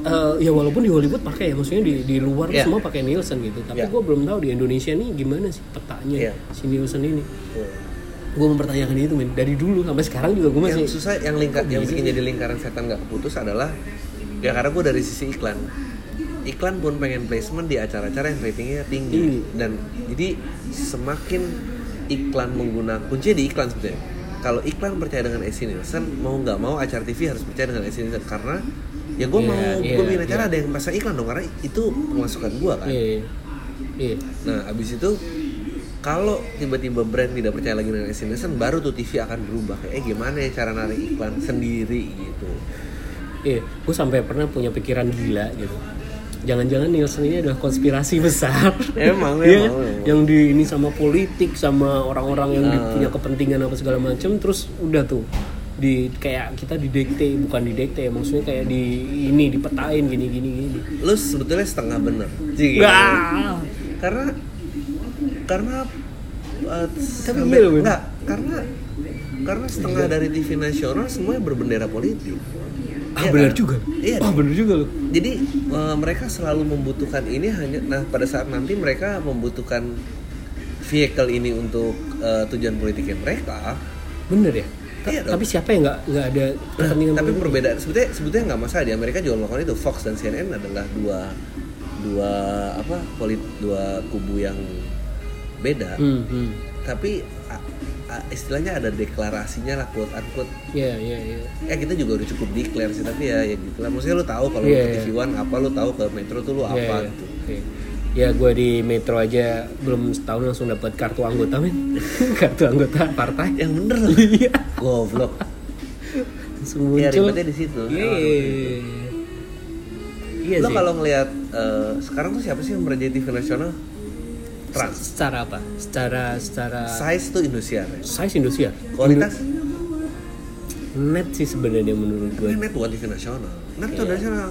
Speaker 2: Eh, ya walaupun di Hollywood pakai ya maksudnya di di luar
Speaker 1: Iya.
Speaker 2: semua pakai Nielsen gitu tapi
Speaker 1: Iya.
Speaker 2: gue belum tahu di Indonesia nih gimana sih petanya
Speaker 1: Iya.
Speaker 2: si Nielsen ini
Speaker 1: Tuh.
Speaker 2: gue mempertanyakan itu men dari dulu sampai sekarang juga gue masih
Speaker 1: yang susah yang lingkar yang bikin jadi lingkaran setan nggak keputus adalah ya karena gue dari sisi iklan iklan pun pengen placement di acara-acara yang ratingnya tinggi
Speaker 2: Tinggi.
Speaker 1: dan jadi semakin iklan menggunakan kuncinya di iklan sebenarnya kalau iklan percaya dengan AC Nielsen mau nggak mau acara TV harus percaya dengan AC Nielsen karena ya gue
Speaker 2: Iya,
Speaker 1: mau
Speaker 2: iya,
Speaker 1: gue bikin acara
Speaker 2: iya.
Speaker 1: ada yang pasang iklan dong karena itu pemasukan gue kan
Speaker 2: Iya. iya. Iya.
Speaker 1: nah abis itu kalau tiba-tiba brand tidak percaya lagi dengan AC Nielsen baru tuh TV akan berubah kayak eh gimana ya cara narik iklan sendiri gitu
Speaker 2: Iya, gue sampai pernah punya pikiran gila gitu. Jangan-jangan Nielsen ini adalah konspirasi besar.
Speaker 1: Emang,
Speaker 2: Iya
Speaker 1: emang,
Speaker 2: kan?
Speaker 1: emang.
Speaker 2: Yang di ini sama politik, sama orang-orang yang
Speaker 1: Ah.
Speaker 2: punya kepentingan apa segala macam, terus udah tuh di kayak kita didekte bukan didekte maksudnya kayak di ini dipetain gini gini gini.
Speaker 1: Lu sebetulnya setengah bener. Cik,
Speaker 2: Wah.
Speaker 1: karena karena uh,
Speaker 2: Tapi
Speaker 1: sampai-
Speaker 2: iya
Speaker 1: enggak karena karena setengah dari TV nasional semuanya berbendera politik.
Speaker 2: Ah
Speaker 1: Iya
Speaker 2: benar
Speaker 1: kan?
Speaker 2: juga.
Speaker 1: Iya.
Speaker 2: Ah benar juga loh
Speaker 1: jadi uh, mereka selalu membutuhkan ini hanya nah pada saat nanti mereka membutuhkan vehicle ini untuk uh, tujuan politiknya mereka
Speaker 2: bener ya
Speaker 1: Iya dong.
Speaker 2: tapi siapa yang nggak nggak ada kepentingan
Speaker 1: tapi
Speaker 2: politik?
Speaker 1: perbedaan sebetulnya sebetulnya nggak masalah di Amerika juga melakukan itu Fox dan CNN adalah dua dua apa polit dua kubu yang beda
Speaker 2: hmm, hmm.
Speaker 1: tapi a- a- istilahnya ada deklarasinya lah quote unquote
Speaker 2: Iya, iya, iya.
Speaker 1: ya kita juga udah cukup declare sih tapi ya ya gitu lah maksudnya lu tahu kalau
Speaker 2: Iya,
Speaker 1: lu ke
Speaker 2: iya.
Speaker 1: TV One apa lu tahu ke Metro tuh lu
Speaker 2: Iya,
Speaker 1: apa
Speaker 2: iya.
Speaker 1: gitu
Speaker 2: Oke. Ya gue di Metro aja belum setahun langsung dapat kartu anggota men. kartu anggota partai.
Speaker 1: yang bener loh
Speaker 2: Iya.
Speaker 1: goblok
Speaker 2: Langsung
Speaker 1: ya
Speaker 2: muncul.
Speaker 1: ribetnya di situ
Speaker 2: Iya. Iya
Speaker 1: lo kalau ngelihat eh, sekarang tuh siapa sih yang merajai TV nasional Trans
Speaker 2: secara apa? Secara secara
Speaker 1: size tuh Indosiar ya?
Speaker 2: size Indonesia.
Speaker 1: kualitas
Speaker 2: Net sih sebenarnya menurut gue.
Speaker 1: Net bukan TV nasional net tuh
Speaker 2: Iya.
Speaker 1: nasional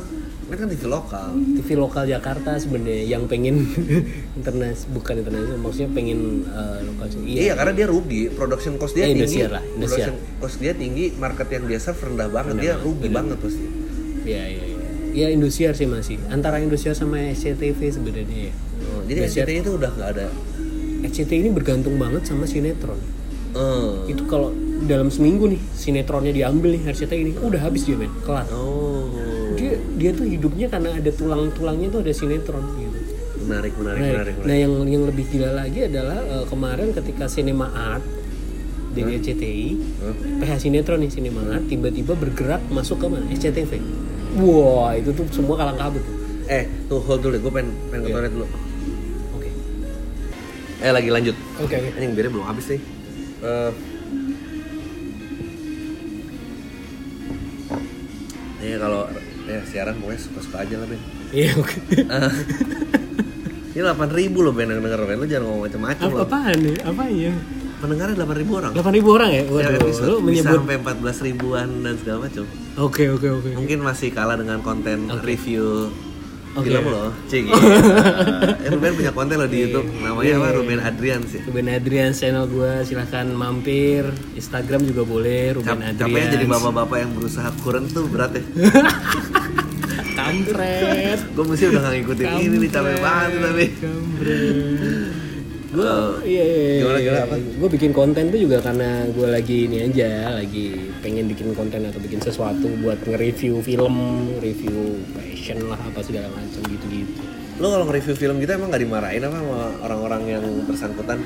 Speaker 1: net kan TV lokal
Speaker 2: TV lokal Jakarta sebenarnya yang pengen internas bukan internasional maksudnya pengen eh, lokal sih.
Speaker 1: iya. karena dia rugi production cost dia
Speaker 2: Eh,
Speaker 1: tinggi
Speaker 2: lah,
Speaker 1: production cost dia tinggi market yang serve rendah banget
Speaker 2: Rendah
Speaker 1: dia
Speaker 2: banget,
Speaker 1: rugi
Speaker 2: bener.
Speaker 1: banget pasti
Speaker 2: Iya iya iya. Ya Indosiar sih masih antara Indosiar sama SCTV sebenarnya ya.
Speaker 1: Oh, jadi. SCTI itu udah nggak ada
Speaker 2: SCTV ini bergantung banget sama sinetron.
Speaker 1: Eh.
Speaker 2: Itu kalau dalam seminggu nih sinetronnya diambil nih RCTI ini udah habis dia men kelar.
Speaker 1: oh
Speaker 2: Dia dia tuh hidupnya karena ada tulang-tulangnya tuh ada sinetron gitu.
Speaker 1: menarik menarik
Speaker 2: Nah,
Speaker 1: menarik,
Speaker 2: nah
Speaker 1: menarik.
Speaker 2: yang yang lebih gila lagi adalah eh, kemarin ketika Cinema Art dari RCTI,
Speaker 1: Hah?
Speaker 2: PH Sinetron nih Cinema Art tiba-tiba bergerak masuk ke mana? SCTV. Wah, itu tuh semua kalang kabut tuh.
Speaker 1: eh tuh hold dulu gue pengen pengen ke
Speaker 2: Iya.
Speaker 1: toilet dulu
Speaker 2: Oke.
Speaker 1: eh lagi lanjut
Speaker 2: Oke, oke.
Speaker 1: Ini yang birnya belum habis nih. Eh Ya kalau ya siaran pokoknya suka-suka aja lah Ben.
Speaker 2: Iya, oke.
Speaker 1: Eh, ini 8 ribu loh Ben yang denger Ben. Lu jangan ngomong macam-macam
Speaker 2: Apa apaan nih? Apa ya?
Speaker 1: Pendengarnya 8 ribu orang.
Speaker 2: 8000 orang ya?
Speaker 1: Setiap
Speaker 2: Waduh,
Speaker 1: episode bisa
Speaker 2: menyebut
Speaker 1: sampai 14 ribuan dan segala macam.
Speaker 2: Oke, oke, oke.
Speaker 1: Mungkin masih kalah dengan konten
Speaker 2: Oke.
Speaker 1: review
Speaker 2: Oke.
Speaker 1: film loh. Cik. eh, Ruben punya konten loh di YouTube. Namanya apa?
Speaker 2: Iya.
Speaker 1: Ruben Adrian sih.
Speaker 2: Ruben Adrian channel gue silahkan mampir Instagram juga boleh Ruben
Speaker 1: Cap
Speaker 2: Adrian
Speaker 1: capeknya jadi bapak-bapak yang berusaha kurang tuh berat ya.
Speaker 2: kampret
Speaker 1: gue mesti udah gak ngikutin ini nih capek banget tapi
Speaker 2: gue
Speaker 1: Eh,
Speaker 2: iya iya iya,
Speaker 1: gimana, gimana, apa?
Speaker 2: gue bikin konten tuh juga karena gue lagi ini aja lagi pengen bikin konten atau bikin sesuatu buat nge-review film review fashion lah apa segala macam gitu gitu
Speaker 1: lo kalau nge-review film kita emang gak dimarahin apa sama orang-orang yang bersangkutan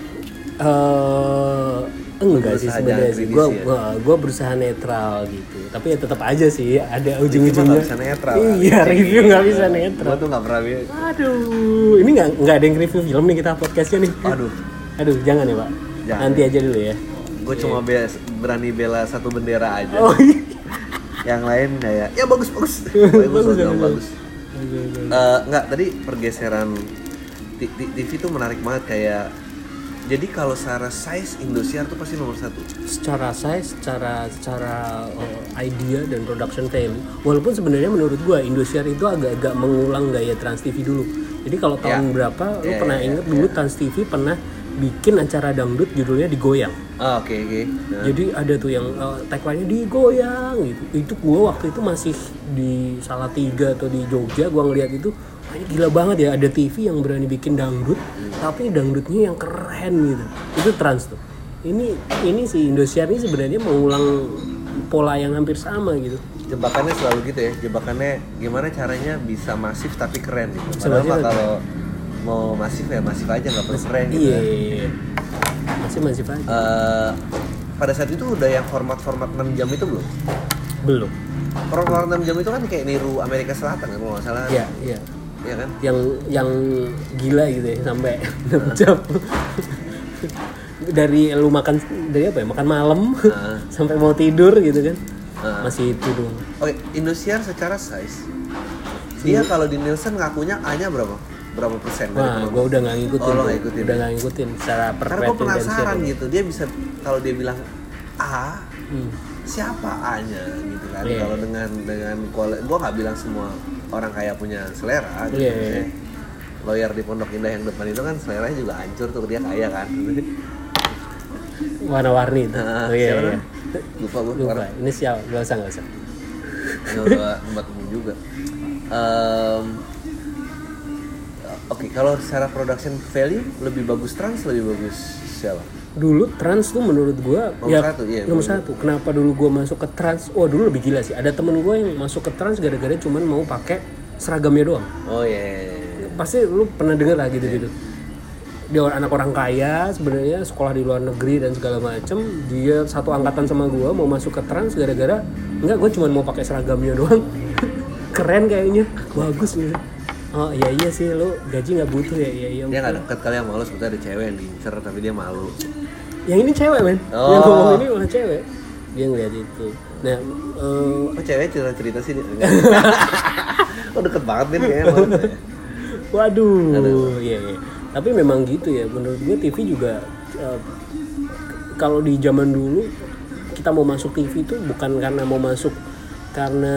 Speaker 2: eh enggak sih
Speaker 1: Berusaha
Speaker 2: sebenarnya
Speaker 1: jangan
Speaker 2: sih. gue
Speaker 1: ya?
Speaker 2: gue berusaha netral gitu. Tapi ya tetap aja sih ada ujung-ujungnya.
Speaker 1: nggak bisa netral,
Speaker 2: iya
Speaker 1: kan?
Speaker 2: review nggak bisa netral.
Speaker 1: gue tuh gak pernah
Speaker 2: aduh ini nggak nggak ada yang review film nih kita podcastnya nih.
Speaker 1: Aduh
Speaker 2: aduh jangan ya pak.
Speaker 1: Jangan.
Speaker 2: nanti aja dulu ya.
Speaker 1: Gue cuma be- berani bela satu bendera aja.
Speaker 2: Oh iya.
Speaker 1: Yang lain kayak ya bagus bagus. Bagus bagus, bagus, bagus. Eh, nggak tadi pergeseran TV tuh menarik banget kayak jadi kalau secara size Indosiar tuh pasti nomor satu
Speaker 2: secara size, secara secara uh, idea dan production value. Walaupun sebenarnya menurut gua Indosiar itu agak-agak mengulang gaya Trans TV dulu. Jadi kalau tahun
Speaker 1: Ya.
Speaker 2: berapa lu
Speaker 1: Ya,
Speaker 2: pernah
Speaker 1: ya,
Speaker 2: inget
Speaker 1: ya,
Speaker 2: dulu Trans TV pernah bikin acara dangdut judulnya digoyang.
Speaker 1: Ah, oke oke Nah,
Speaker 2: Jadi ada tuh yang uh, tagline-nya digoyang gitu. Itu gua waktu itu masih di Salatiga atau di Jogja gua ngeliat itu wah ini gila banget ya ada TV yang berani bikin dangdut tapi dangdutnya yang keren gitu. Itu trans tuh. Ini ini si Indosiar ini sebenarnya mengulang pola yang hampir sama gitu.
Speaker 1: Jebakannya selalu gitu ya. Jebakannya gimana caranya bisa masif tapi keren gitu.
Speaker 2: Bisa
Speaker 1: padahal
Speaker 2: masif
Speaker 1: mah
Speaker 2: tapi-
Speaker 1: kalau mau masif ya masif aja nggak perlu keren gitu
Speaker 2: iya
Speaker 1: ya.
Speaker 2: iya, iya. masih masih aja.
Speaker 1: Eh, pada saat itu udah yang format-format 6 jam itu belum?
Speaker 2: Belum.
Speaker 1: Format 6 jam itu kan kayak niru Amerika Selatan kan kalau nggak salah.
Speaker 2: Iya iya
Speaker 1: Iya kan?
Speaker 2: Yang yang gila gitu ya sampai 6 jam. Dari lu makan dari apa ya makan malam
Speaker 1: Ah.
Speaker 2: sampai mau tidur gitu kan.
Speaker 1: Ah.
Speaker 2: masih itu doang.
Speaker 1: Oke Indosiar secara size. Dia kalau di Nielsen ngakunya A-nya berapa? Berapa persen? Dari
Speaker 2: Wah, gue udah nggak ngikutin,
Speaker 1: Oh, ngikutin
Speaker 2: udah
Speaker 1: ya?
Speaker 2: nggak ngikutin secara per
Speaker 1: karena gue penasaran gitu. Dia bisa kalau dia bilang A
Speaker 2: Hmm.
Speaker 1: siapa A-nya gitu kan?
Speaker 2: Iya.
Speaker 1: kalau dengan dengan gue nggak bilang semua orang kaya punya selera gitu. Maksudnya, lawyer di Pondok Indah yang depan itu kan seleranya juga hancur tuh dia kaya kan
Speaker 2: warna-warni itu.
Speaker 1: Nah,
Speaker 2: oh iya, iya.
Speaker 1: lupa gue
Speaker 2: Lupa. Ini siapa? Gak usah, gak usah.
Speaker 1: udah tempat umum juga Em, oke kalau secara production value lebih bagus trans lebih bagus siapa
Speaker 2: Dulu trans tuh menurut gua
Speaker 1: Nomor
Speaker 2: ya
Speaker 1: satu, iya,
Speaker 2: nomor satu. Kenapa dulu gua masuk ke trans? Wah dulu lebih gila sih. Ada temen gua yang masuk ke trans gara-gara cuman mau pakai seragamnya doang.
Speaker 1: oh iya yeah.
Speaker 2: Pasti lu pernah denger lah gitu-gitu. Dia orang- anak orang kaya sebenarnya sekolah di luar negeri dan segala macem. Dia satu angkatan sama gua mau masuk ke trans gara-gara enggak gua cuman mau pakai seragamnya doang. Keren kayaknya, bagus gitu. Oh iya iya sih lu gaji nggak butuh ya iya iya.
Speaker 1: dia nggak deket kali yang malu sebetulnya ada cewek yang diincer tapi dia malu
Speaker 2: Yang ini cewek men,
Speaker 1: Oh.
Speaker 2: yang ngomong ini malah cewek. Dia ngeliat itu. Nah, eh,
Speaker 1: oh cewek cerita cerita sih dia oh deket banget nih kayaknya malu ya.
Speaker 2: waduh, iya iya. Tapi memang gitu ya. Menurut gue TV juga eh, kalau di zaman dulu kita mau masuk TV itu bukan karena mau masuk karena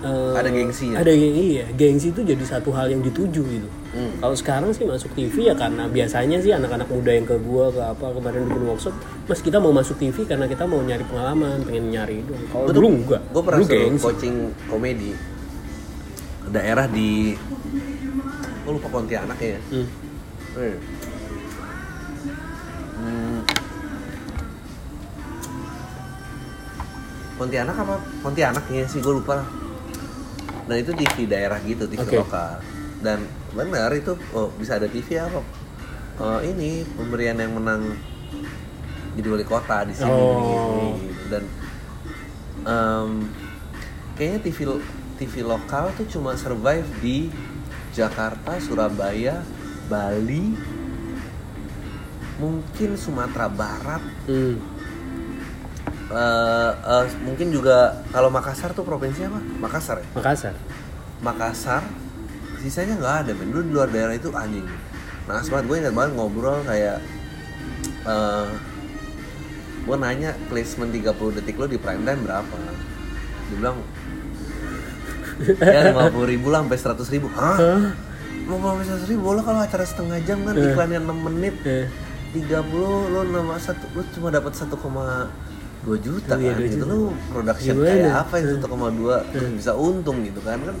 Speaker 2: eh,
Speaker 1: Ada gengsinya.
Speaker 2: Ada geng- iya, gengsi itu jadi satu hal yang dituju gitu.
Speaker 1: Hmm.
Speaker 2: Kalau sekarang sih masuk TV ya karena biasanya sih anak-anak muda yang ke gua ke apa kemarin bikin workshop, mas kita mau masuk TV karena kita mau nyari pengalaman, pengen nyari itu. Kalau dulu enggak.
Speaker 1: gue pernah
Speaker 2: dulu gengsi.
Speaker 1: coaching komedi daerah di gue lupa Pontianak ya
Speaker 2: Hmm.
Speaker 1: Hmm. Pontianak apa Pontianak ya sih gue lupa lah. Nah itu TV daerah gitu TV
Speaker 2: Oke.
Speaker 1: lokal dan benar itu oh, bisa ada TV apa Eh, ini pemberian yang menang jadi wali kota di sini
Speaker 2: Oh.
Speaker 1: gitu, dan em, kayaknya TV TV lokal tuh cuma survive di Jakarta, Surabaya, Bali, mungkin Sumatera Barat,
Speaker 2: Hmm.
Speaker 1: Eh, eh, mungkin juga kalau Makassar tuh provinsi apa? Makassar ya.
Speaker 2: Makassar.
Speaker 1: Makassar, sisanya nggak ada men. Di luar daerah itu anjing. Nah, banget gue ingat banget ngobrol kayak eh gue nanya placement 30 detik lo di prime time berapa? Dia bilang ya 50 ribu lah sampai 100 ribu. Hah? Mau sampai 100 ribu lo kalau acara setengah jam kan iklannya 6 menit
Speaker 2: Eh.
Speaker 1: 30 lo nama satu lo cuma dapat 1,2 juta
Speaker 2: Iya,
Speaker 1: kan
Speaker 2: dua
Speaker 1: gitu
Speaker 2: juta.
Speaker 1: lo production
Speaker 2: Gimana?
Speaker 1: kayak apa yang 1,2 terus bisa untung gitu kan kan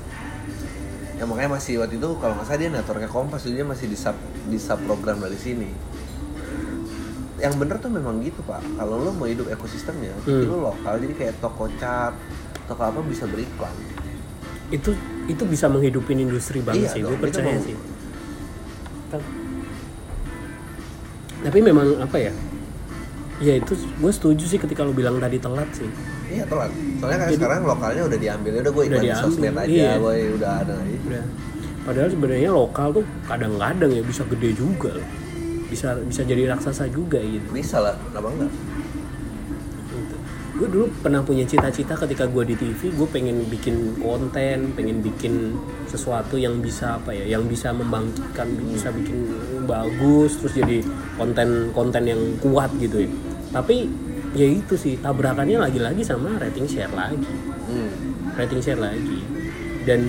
Speaker 1: ya makanya masih waktu itu kalau nggak salah dia networknya kompas dia masih di sub di sub program dari sini yang bener tuh memang gitu pak kalau lo mau hidup ekosistemnya
Speaker 2: Hmm.
Speaker 1: lo lokal jadi kayak toko cat toko apa bisa beriklan
Speaker 2: Itu itu bisa menghidupin industri banget
Speaker 1: Iya
Speaker 2: sih, gue
Speaker 1: itu
Speaker 2: percaya
Speaker 1: mau-
Speaker 2: sih. Ta- Tapi memang apa ya? Ya itu gue setuju sih ketika lo bilang tadi telat sih.
Speaker 1: iya telat soalnya kan
Speaker 2: Jadi-
Speaker 1: sekarang lokalnya udah diambil udah gue iklan
Speaker 2: diambil,
Speaker 1: sosmed aja
Speaker 2: iya.
Speaker 1: boy udah ada
Speaker 2: Udah. Padahal sebenarnya lokal tuh kadang-kadang ya bisa gede juga loh. Bisa bisa jadi raksasa juga gitu.
Speaker 1: bisa lah kenapa enggak
Speaker 2: Gue dulu pernah punya cita-cita ketika gue di TV, gue pengen bikin konten, pengen bikin sesuatu yang bisa apa ya, yang bisa membangkitkan, bisa bikin bagus, terus jadi konten-konten yang kuat gitu ya. Tapi ya itu sih tabrakannya lagi-lagi sama rating share lagi,
Speaker 1: hmm.
Speaker 2: rating share lagi. Dan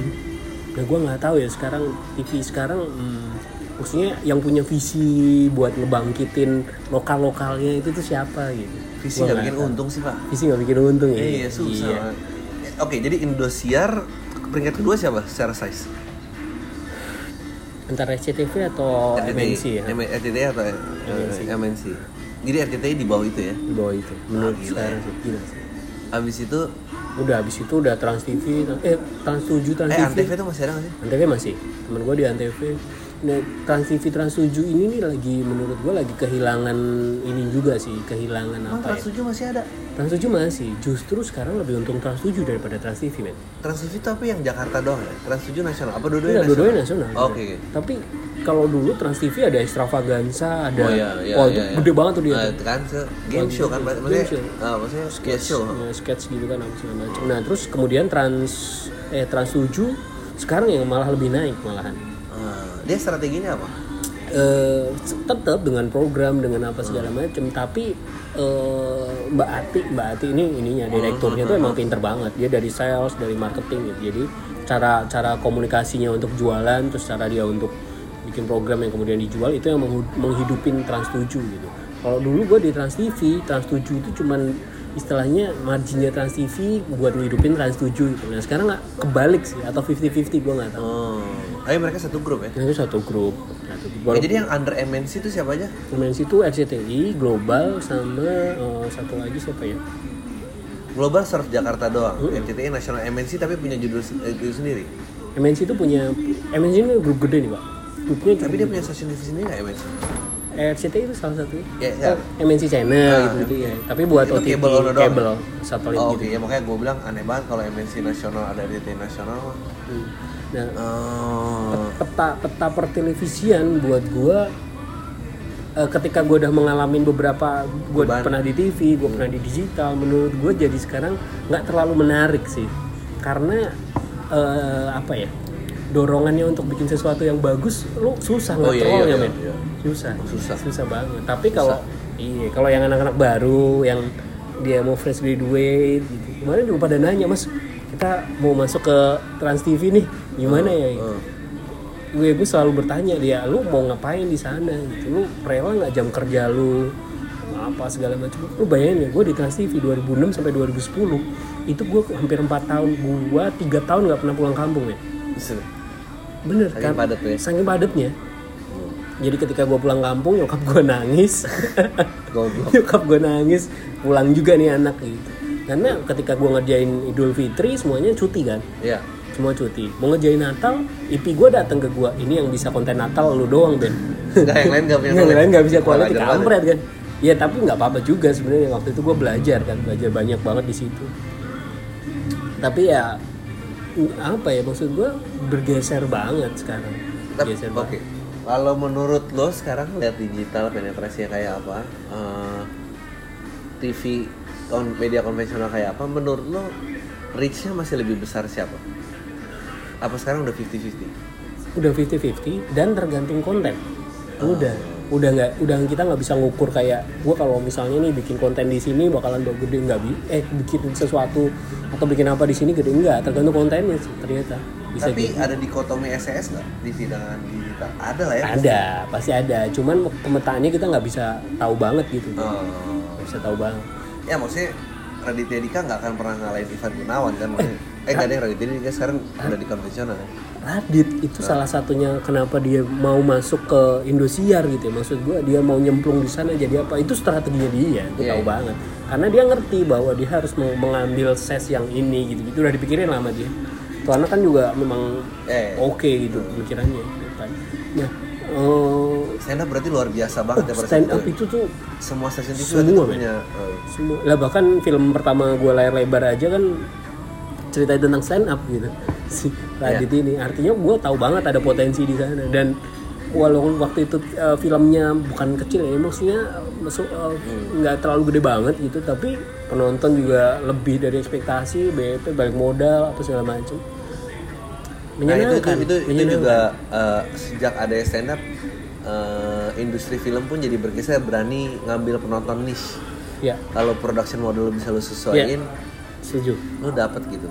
Speaker 2: nah gue nggak tahu ya sekarang TV sekarang hmm, maksudnya yang punya visi buat ngebangkitin lokal-lokalnya itu tuh siapa gitu.
Speaker 1: visi nggak bikin
Speaker 2: tahu.
Speaker 1: untung sih pak
Speaker 2: Visi nggak bikin untung ya?
Speaker 1: iya susah
Speaker 2: Iya.
Speaker 1: oke jadi Indosiar peringkat kedua siapa secara size
Speaker 2: Antara SCTV atau MNC ya?
Speaker 1: M- RCTI atau eh,
Speaker 2: MNC.
Speaker 1: Jadi RCTI di bawah itu ya
Speaker 2: Di bawah itu. Menurut
Speaker 1: Ah, gila
Speaker 2: sekarang
Speaker 1: ya.
Speaker 2: sih gila sih.
Speaker 1: Abis itu
Speaker 2: udah habis itu udah Trans TV eh Trans 7 Trans
Speaker 1: eh
Speaker 2: TV
Speaker 1: Antv itu masih ada nggak sih?
Speaker 2: Antv masih temen gue di Antv nah Trans TV Trans 7 ini nih lagi menurut gue lagi kehilangan ini juga sih kehilangan
Speaker 1: Oh,
Speaker 2: apa
Speaker 1: Trans
Speaker 2: ya
Speaker 1: 7 masih ada.
Speaker 2: Trans 7 masih justru sekarang lebih untung Trans 7 daripada Trans TV men
Speaker 1: Trans TV tapi yang Jakarta doang ya? Trans 7 nasional? Apa
Speaker 2: Iya,
Speaker 1: dua-duanya nasional?
Speaker 2: dua-duanya nasional.
Speaker 1: Oh, Oke. oke.
Speaker 2: Tapi kalau dulu Trans TV ada extravaganza, ada
Speaker 1: Oh iya, iya,
Speaker 2: wah,
Speaker 1: iya, iya.
Speaker 2: gede banget tuh dia.
Speaker 1: Itu kan se- game show kan
Speaker 2: Game
Speaker 1: maksudnya
Speaker 2: show.
Speaker 1: ah, maksudnya sketch show.
Speaker 2: Ya, sketch gitu kan apa segala macam. Nah, terus kemudian Trans eh Trans 7 sekarang yang malah lebih naik malahan.
Speaker 1: Ah, dia strateginya apa?
Speaker 2: Eh tetap dengan program dengan apa segala macam, tapi eh, Mbak Ati, Mbak Ati ini ininya direkturnya tuh emang pinter banget. Dia dari sales, dari marketing gitu. Jadi cara cara komunikasinya untuk jualan, terus cara dia untuk bikin program yang kemudian dijual itu yang menghidupin Trans 7 gitu. Kalau dulu gue di Trans TV, Trans 7 itu cuman istilahnya marginnya Trans TV buat ngehidupin Trans 7 gitu. Nah sekarang nggak kebalik sih atau 50-50 gue nggak tahu.
Speaker 1: Oh, ayo mereka satu grup ya?
Speaker 2: Nah, itu satu grup. Satu grup.
Speaker 1: Ya, jadi yang under MNC itu siapa aja?
Speaker 2: Men's itu RCTI, Global, sama eh, satu lagi siapa ya?
Speaker 1: Global Surf Jakarta doang. NCTI Nasional MNC tapi punya judul eh, judul sendiri.
Speaker 2: MNC itu punya MNC ini grup gede nih pak. Grupnya
Speaker 1: Tapi dia punya stasiun TV sendiri nggak MNC?
Speaker 2: RCTI itu salah satu.
Speaker 1: Ya, ya.
Speaker 2: Oh, MNC Channel
Speaker 1: Ah.
Speaker 2: gitu, gitu ya. Tapi buat
Speaker 1: Itu
Speaker 2: OTT
Speaker 1: ono doang?
Speaker 2: kabel satelit
Speaker 1: Oh,
Speaker 2: gitu.
Speaker 1: oke ya makanya gue bilang aneh banget kalau MNC nasional ada RCTI nasional.
Speaker 2: Hmm. Nah,
Speaker 1: Oh.
Speaker 2: peta peta pertelevisian buat gua eh, ketika gua udah mengalami beberapa gua
Speaker 1: Beban.
Speaker 2: pernah di TV gua pernah di digital menurut gua jadi sekarang nggak terlalu menarik sih karena eh, apa ya dorongannya untuk bikin sesuatu yang bagus lu susah
Speaker 1: Oh, iya,
Speaker 2: ngetrolnya
Speaker 1: iya,
Speaker 2: men
Speaker 1: iya.
Speaker 2: susah
Speaker 1: Susah.
Speaker 2: susah banget tapi kalau iya kalau yang anak-anak baru yang dia mau fresh graduate gitu kemarin juga pada nanya mas kita mau masuk ke Trans TV nih gimana ya?
Speaker 1: Oh.
Speaker 2: gue gue selalu bertanya dia lu mau ngapain di sana? Gitu. Lu rela nggak jam kerja lu? Apa segala macam. Lu bayangin ya gue di Trans TV 2006 sampai 2010 itu gue hampir 4 tahun gue tiga tahun nggak pernah pulang kampung ya. Bener
Speaker 1: Saking
Speaker 2: kan?
Speaker 1: padat ya?
Speaker 2: saking padatnya. Jadi ketika gue pulang kampung nyokap gue nangis. Nyokap gue nangis pulang juga nih anak gitu. Karena ketika gue ngerjain Idul Fitri semuanya cuti kan?
Speaker 1: Iya.
Speaker 2: Semua cuti mau ngerjain Natal IP gue datang ke gue ini yang bisa konten Natal lu doang Ben
Speaker 1: Enggak yang lain enggak punya
Speaker 2: yang lain nggak bisa quality kampret kan ya tapi nggak apa-apa juga sebenarnya waktu itu gue belajar kan belajar banyak banget di situ tapi ya apa ya maksud gue bergeser banget sekarang
Speaker 1: Tapi,
Speaker 2: geser
Speaker 1: Oke.
Speaker 2: banget
Speaker 1: Kalau menurut lo sekarang lihat digital penetrasinya kayak apa? Eh, TV media konvensional kayak apa? Menurut lo reach-nya masih lebih besar siapa? Apa sekarang udah 50-50?
Speaker 2: udah 50-50 dan tergantung konten udah udah nggak udah kita nggak bisa ngukur kayak gua kalau misalnya nih bikin konten di sini bakalan bagus gede nggak bi eh bikin sesuatu atau bikin apa di sini gede enggak tergantung kontennya sih ternyata bisa
Speaker 1: Tapi
Speaker 2: jadi.
Speaker 1: ada dikotomi SES nggak TV dengan digital? Ada lah ya.
Speaker 2: ada pasti ada cuman pemetaannya kita nggak bisa tahu banget gitu
Speaker 1: Oh.
Speaker 2: nggak bisa tahu banget
Speaker 1: Ya maksudnya Raditya Dika nggak akan pernah ngalahin Ivan Gunawan kan? maksudnya. Eh nggak ada yang Raditya Dika sekarang udah di konvensional kan?
Speaker 2: Radit itu salah satunya kenapa dia mau masuk ke Indosiar gitu ya. Maksud gua dia mau nyemplung di sana jadi apa? Itu strateginya dia, gue
Speaker 1: Iya,
Speaker 2: tahu
Speaker 1: iya.
Speaker 2: banget. Karena dia ngerti bahwa dia harus mau mengambil ses yang ini gitu. Itu udah dipikirin lama dia. Tuh anak kan juga memang
Speaker 1: Eh.
Speaker 2: oke gitu pemikirannya. Nah, eh,
Speaker 1: Stand up berarti luar biasa banget ya pada
Speaker 2: stand up itu tuh
Speaker 1: Semua stasiun TV
Speaker 2: Semua,
Speaker 1: itu
Speaker 2: men.
Speaker 1: punya. eh,
Speaker 2: semua lah bahkan film pertama gue layar lebar aja kan ceritain tentang stand up gitu. Si Radit
Speaker 1: Iya.
Speaker 2: ini. Artinya gue tahu banget ada potensi di sana. Dan walaupun waktu itu eh, filmnya bukan kecil ya maksudnya masuk eh,
Speaker 1: Hmm.
Speaker 2: nggak terlalu gede banget gitu tapi penonton juga lebih dari ekspektasi BP balik modal apa segala macam
Speaker 1: Nah itu itu itu, itu juga eh, sejak ada stand up eh, industri film pun jadi bergeser berani ngambil penonton niche.
Speaker 2: ya
Speaker 1: Kalau production model bisa lu sesuaiin,
Speaker 2: setuju
Speaker 1: lu dapet gitu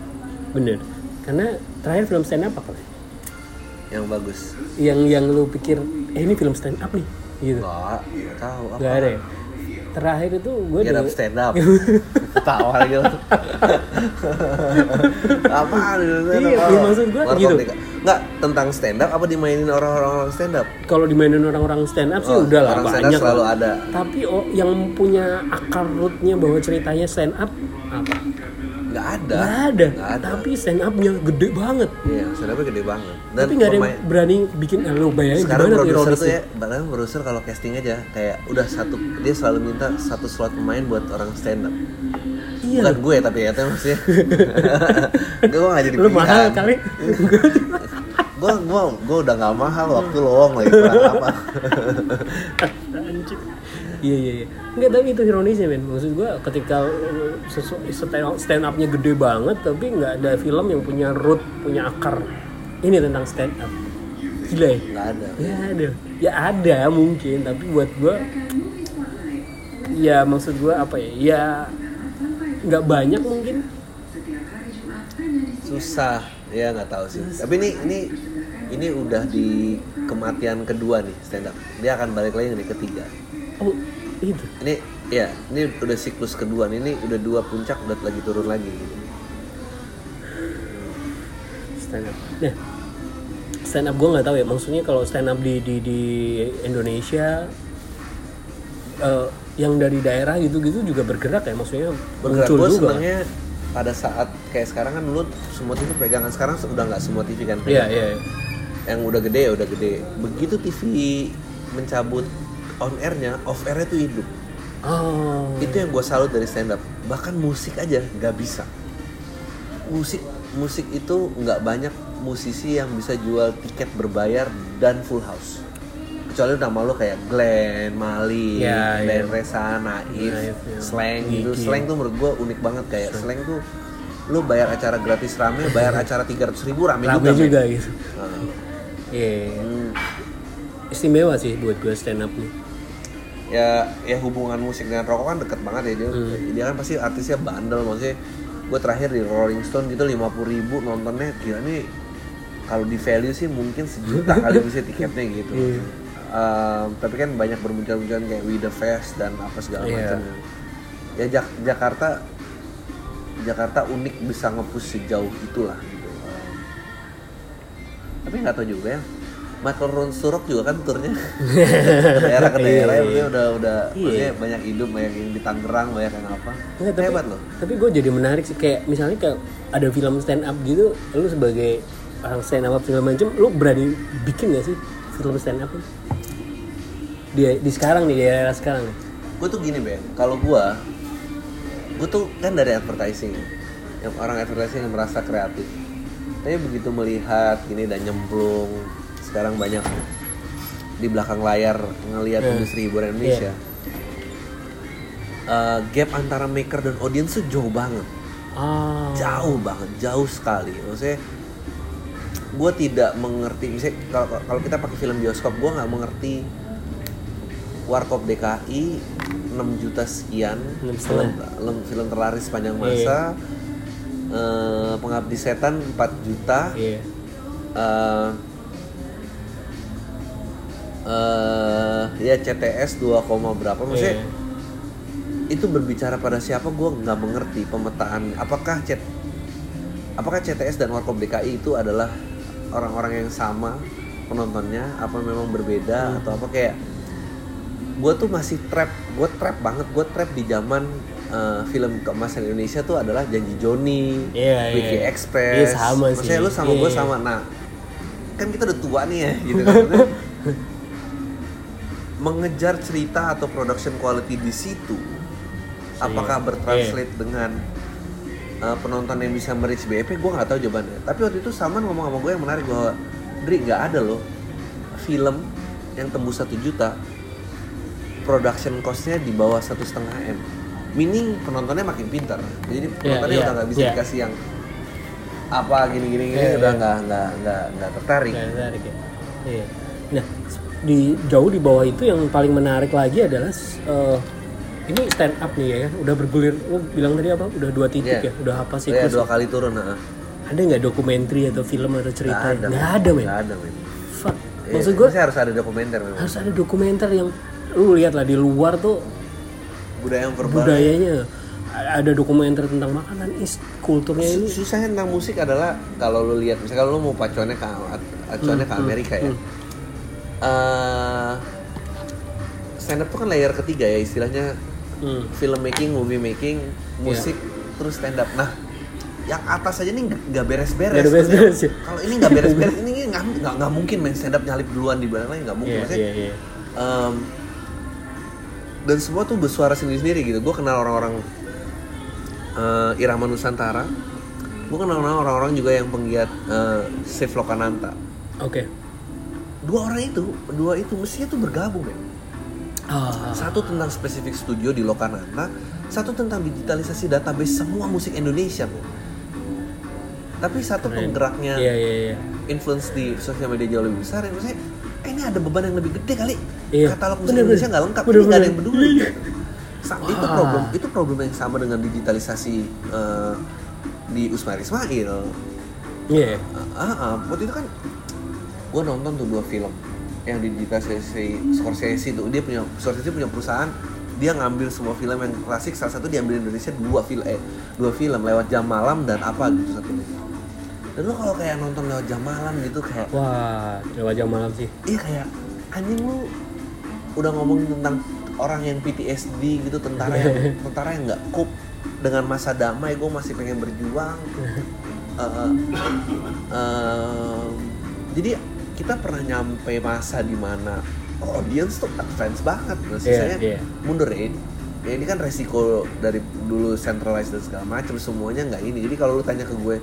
Speaker 2: bener karena terakhir film stand up apa
Speaker 1: yang bagus.
Speaker 2: yang yang lu pikir eh ini film stand up nih gitu
Speaker 1: nggak tahu apa.
Speaker 2: Gak ada ya? Terakhir itu gue
Speaker 1: Get up stand up. Ketawa lagi lu. Apaan itu?
Speaker 2: Iya, iya, maksud gua gitu.
Speaker 1: Enggak, tentang stand up apa dimainin orang-orang stand up?
Speaker 2: Kalau dimainin orang-orang stand up sih
Speaker 1: Oh,
Speaker 2: udah lah
Speaker 1: orang stand up
Speaker 2: banyak
Speaker 1: selalu ada.
Speaker 2: Tapi oh, yang punya akar rootnya bahwa ceritanya stand up apa?
Speaker 1: Nggak ada.
Speaker 2: Nggak ada.
Speaker 1: nggak ada.
Speaker 2: Tapi stand upnya gede banget.
Speaker 1: Iya stand gede banget. Dan
Speaker 2: tapi nggak ada yang berani bikin eh, lo bayangin
Speaker 1: sekarang produser tuh ya bahkan produser kalau casting aja kayak udah satu dia selalu minta satu slot pemain buat orang stand up.
Speaker 2: Iya.
Speaker 1: Bukan gue tapi ya tapi maksudnya. Gue nggak jadi
Speaker 2: lo mahal kali.
Speaker 1: Gue gue gue udah nggak mahal waktu lowong lagi kurang apa.
Speaker 2: Iya iya iya. Enggak tapi itu ironisnya men. Maksud gua ketika uh, stand, up-nya gede banget tapi nggak ada film yang punya root, punya akar. Ini tentang stand up. Gila ya?
Speaker 1: nggak ada
Speaker 2: Ya ada. Ya ada mungkin tapi buat gua ya maksud gua apa ya? Ya nggak banyak mungkin.
Speaker 1: susah ya nggak tahu sih tapi ini ini ini udah di kematian kedua nih stand up dia akan balik lagi nih ketiga
Speaker 2: Oh, itu.
Speaker 1: ini ya ini udah siklus kedua nih ini udah dua puncak udah lagi turun lagi gitu.
Speaker 2: stand up. Nah, stand up gue nggak tahu ya. Maksudnya kalau stand up di di di Indonesia eh, yang dari daerah gitu-gitu juga bergerak ya. Maksudnya
Speaker 1: bergerak
Speaker 2: muncul
Speaker 1: gue
Speaker 2: juga.
Speaker 1: senangnya pada saat kayak sekarang kan dulu semua TV pegangan sekarang udah nggak semua TV kan
Speaker 2: Iya
Speaker 1: pegang.
Speaker 2: iya. iya.
Speaker 1: yang udah gede ya udah gede begitu TV mencabut on airnya off airnya tuh hidup
Speaker 2: Oh.
Speaker 1: itu yang gue salut dari stand up bahkan musik aja nggak bisa musik musik itu nggak banyak musisi yang bisa jual tiket berbayar dan full house kecuali nama lo kayak Glenn, Mali,
Speaker 2: Ya,
Speaker 1: Glenn
Speaker 2: ya.
Speaker 1: Resa, Naif,
Speaker 2: Naif, ya.
Speaker 1: Slang gitu. Slang tuh menurut gue unik banget kayak Slang tuh lo bayar acara gratis rame, bayar acara 300 ribu rame,
Speaker 2: Rame
Speaker 1: juga.
Speaker 2: juga gitu.
Speaker 1: Nah,
Speaker 2: Iya.
Speaker 1: hmm,
Speaker 2: Istimewa sih buat gue stand up nih.
Speaker 1: ya ya hubungan musik dan rokok kan deket banget ya dia
Speaker 2: Hmm.
Speaker 1: dia kan pasti artisnya bandel maksudnya gue terakhir di Rolling Stone gitu 50 ribu nontonnya gila nih kalau di value sih mungkin sejuta kali bisa tiketnya gitu
Speaker 2: Iya.
Speaker 1: Um, tapi kan banyak bermunculan-munculan kayak We The Fest dan apa segala
Speaker 2: Iya.
Speaker 1: macam ya Jak- Jakarta Jakarta unik bisa nge-push sejauh itulah gitu. Um, tapi nggak tahu juga ya Michael Ron Surok juga kan turnya. Ke daerah ke daerah ya
Speaker 2: Iya,
Speaker 1: udah udah
Speaker 2: Iya.
Speaker 1: maksudnya banyak hidup banyak yang di Tangerang banyak yang apa.
Speaker 2: Enggak, tapi,
Speaker 1: hebat loh.
Speaker 2: Tapi gue jadi menarik sih kayak misalnya kayak ada film stand up gitu, lu sebagai orang stand up film macam, lu berani bikin gak sih film stand up? Di di sekarang nih di era sekarang nih.
Speaker 1: gue tuh gini Ben kalau gue gue tuh kan dari advertising. Yang orang advertising yang merasa kreatif. Tapi begitu melihat gini dan nyemplung sekarang banyak di belakang layar ngelihat
Speaker 2: Iya.
Speaker 1: industri hiburan Indonesia Eh, gap antara maker dan audience tuh jauh banget
Speaker 2: Ah.
Speaker 1: jauh banget jauh sekali maksudnya gue tidak mengerti misalnya kalau kalau kita pakai film bioskop gue nggak mengerti warkop DKI 6 juta sekian film, film film terlaris sepanjang
Speaker 2: Iya.
Speaker 1: masa Eh, pengabdi setan 4 juta
Speaker 2: Iya.
Speaker 1: eh eh, ya CTS 2, koma berapa maksudnya
Speaker 2: Iya.
Speaker 1: itu berbicara pada siapa gue nggak mengerti pemetaan apakah cet apakah CTS dan Warkop DKI itu adalah orang-orang yang sama penontonnya apa memang berbeda atau apa kayak gue tuh masih trap gue trap banget gue trap di zaman eh, film keemasan Indonesia tuh adalah janji Joni,
Speaker 2: iya.
Speaker 1: Wiki Express,
Speaker 2: Iya, sama sih.
Speaker 1: Maksudnya lu sama gue
Speaker 2: Iya.
Speaker 1: sama, nah kan kita udah tua nih ya gitu kan. Mengejar cerita atau production quality di situ apakah
Speaker 2: Iya.
Speaker 1: bertranslate dengan uh, penonton yang bisa merich BEP gue nggak tahu jawabannya tapi waktu itu Salman ngomong sama gue yang menarik bahwa Dri nggak ada loh film yang tembus satu juta production costnya di bawah satu setengah m meaning penontonnya makin pintar jadi penontonnya
Speaker 2: iya,
Speaker 1: udah nggak bisa
Speaker 2: iya.
Speaker 1: dikasih yang apa gini gini gini
Speaker 2: Iya,
Speaker 1: udah
Speaker 2: iya.
Speaker 1: nggak nggak nggak nggak tertarik
Speaker 2: Nggak menarik ya. Iya. Nah, di jauh di bawah itu yang paling menarik lagi adalah eh, ini stand up nih ya kan, udah bergulir. Lu bilang tadi apa? Udah dua titik
Speaker 1: Iya.
Speaker 2: ya, udah apa sih?
Speaker 1: ya dua kali turun nah.
Speaker 2: Ada nggak dokumenter atau film atau cerita?
Speaker 1: Nggak ada
Speaker 2: Nggak ada, men.
Speaker 1: nggak ada men
Speaker 2: Fuck.
Speaker 1: Iya,
Speaker 2: Maksud gue
Speaker 1: harus ada dokumenter memang
Speaker 2: harus ada dokumenter yang lu lihat lah di luar tuh
Speaker 1: budaya yang verbal
Speaker 2: budayanya ada dokumenter tentang makanan is kulturnya ini
Speaker 1: susahnya tentang musik adalah kalau lu lihat misalnya kalau lu mau pacuannya ke acuannya
Speaker 2: Hmm,
Speaker 1: ke Amerika ya Eh, stand up tuh kan layer ketiga ya istilahnya
Speaker 2: Hmm.
Speaker 1: film making movie making musik terus stand up nah yang atas aja nih nggak- beres-beres.
Speaker 2: Beres-beres ya?
Speaker 1: Kalau ini nggak beres-beres, ini nggak nggak mungkin main stand up nyalip duluan di belakang lain nggak mungkin.
Speaker 2: Iya,
Speaker 1: Maksudnya,
Speaker 2: iya, iya.
Speaker 1: em, dan semua tuh bersuara sendiri-sendiri gitu. Gue kenal orang-orang eh, Irama Nusantara. Gue kenal orang-orang juga yang penggiat eh, Save Lokananta.
Speaker 2: Oke.
Speaker 1: Dua orang itu, dua itu mestinya tuh bergabung ya.
Speaker 2: Ah,
Speaker 1: Satu tentang spesifik studio di Lokananta, satu tentang digitalisasi database semua musik Indonesia, bro. Tapi satu
Speaker 2: Keren.
Speaker 1: penggeraknya
Speaker 2: Iya, iya, iya.
Speaker 1: influence di sosial media jauh lebih besar. Ya, maksudnya, eh, ini ada beban yang lebih gede kali.
Speaker 2: Iya.
Speaker 1: Katalog musik
Speaker 2: Bener,
Speaker 1: Indonesia nggak lengkap,
Speaker 2: Bener,
Speaker 1: ini nggak ada yang peduli.
Speaker 2: Iya.
Speaker 1: Sa- Itu
Speaker 2: Wah.
Speaker 1: problem, itu problem yang sama dengan digitalisasi eh, di Usmar Ismail.
Speaker 2: Iya.
Speaker 1: Ah, ah, waktu itu kan gue nonton tuh dua film. Yang di digitalisasi Scorsese itu dia punya Scorsese punya perusahaan dia ngambil semua film yang klasik salah satu diambil Indonesia dua film eh dua film lewat jam malam dan apa gitu satu dan lo kalau kayak nonton lewat jam malam gitu kayak
Speaker 2: Wah, lewat jam malam sih.
Speaker 1: iya kayak anjing lu udah ngomongin tentang orang yang PTSD gitu tentara yang tentara yang nggak cope dengan masa damai gue masih pengen berjuang. Eh, em, jadi kita pernah nyampe masa di mana audience tuh advance banget nah, sisanya
Speaker 2: iya.
Speaker 1: mundur ya ya ini kan resiko dari dulu centralized dan segala macam semuanya nggak ini jadi kalau lu tanya ke gue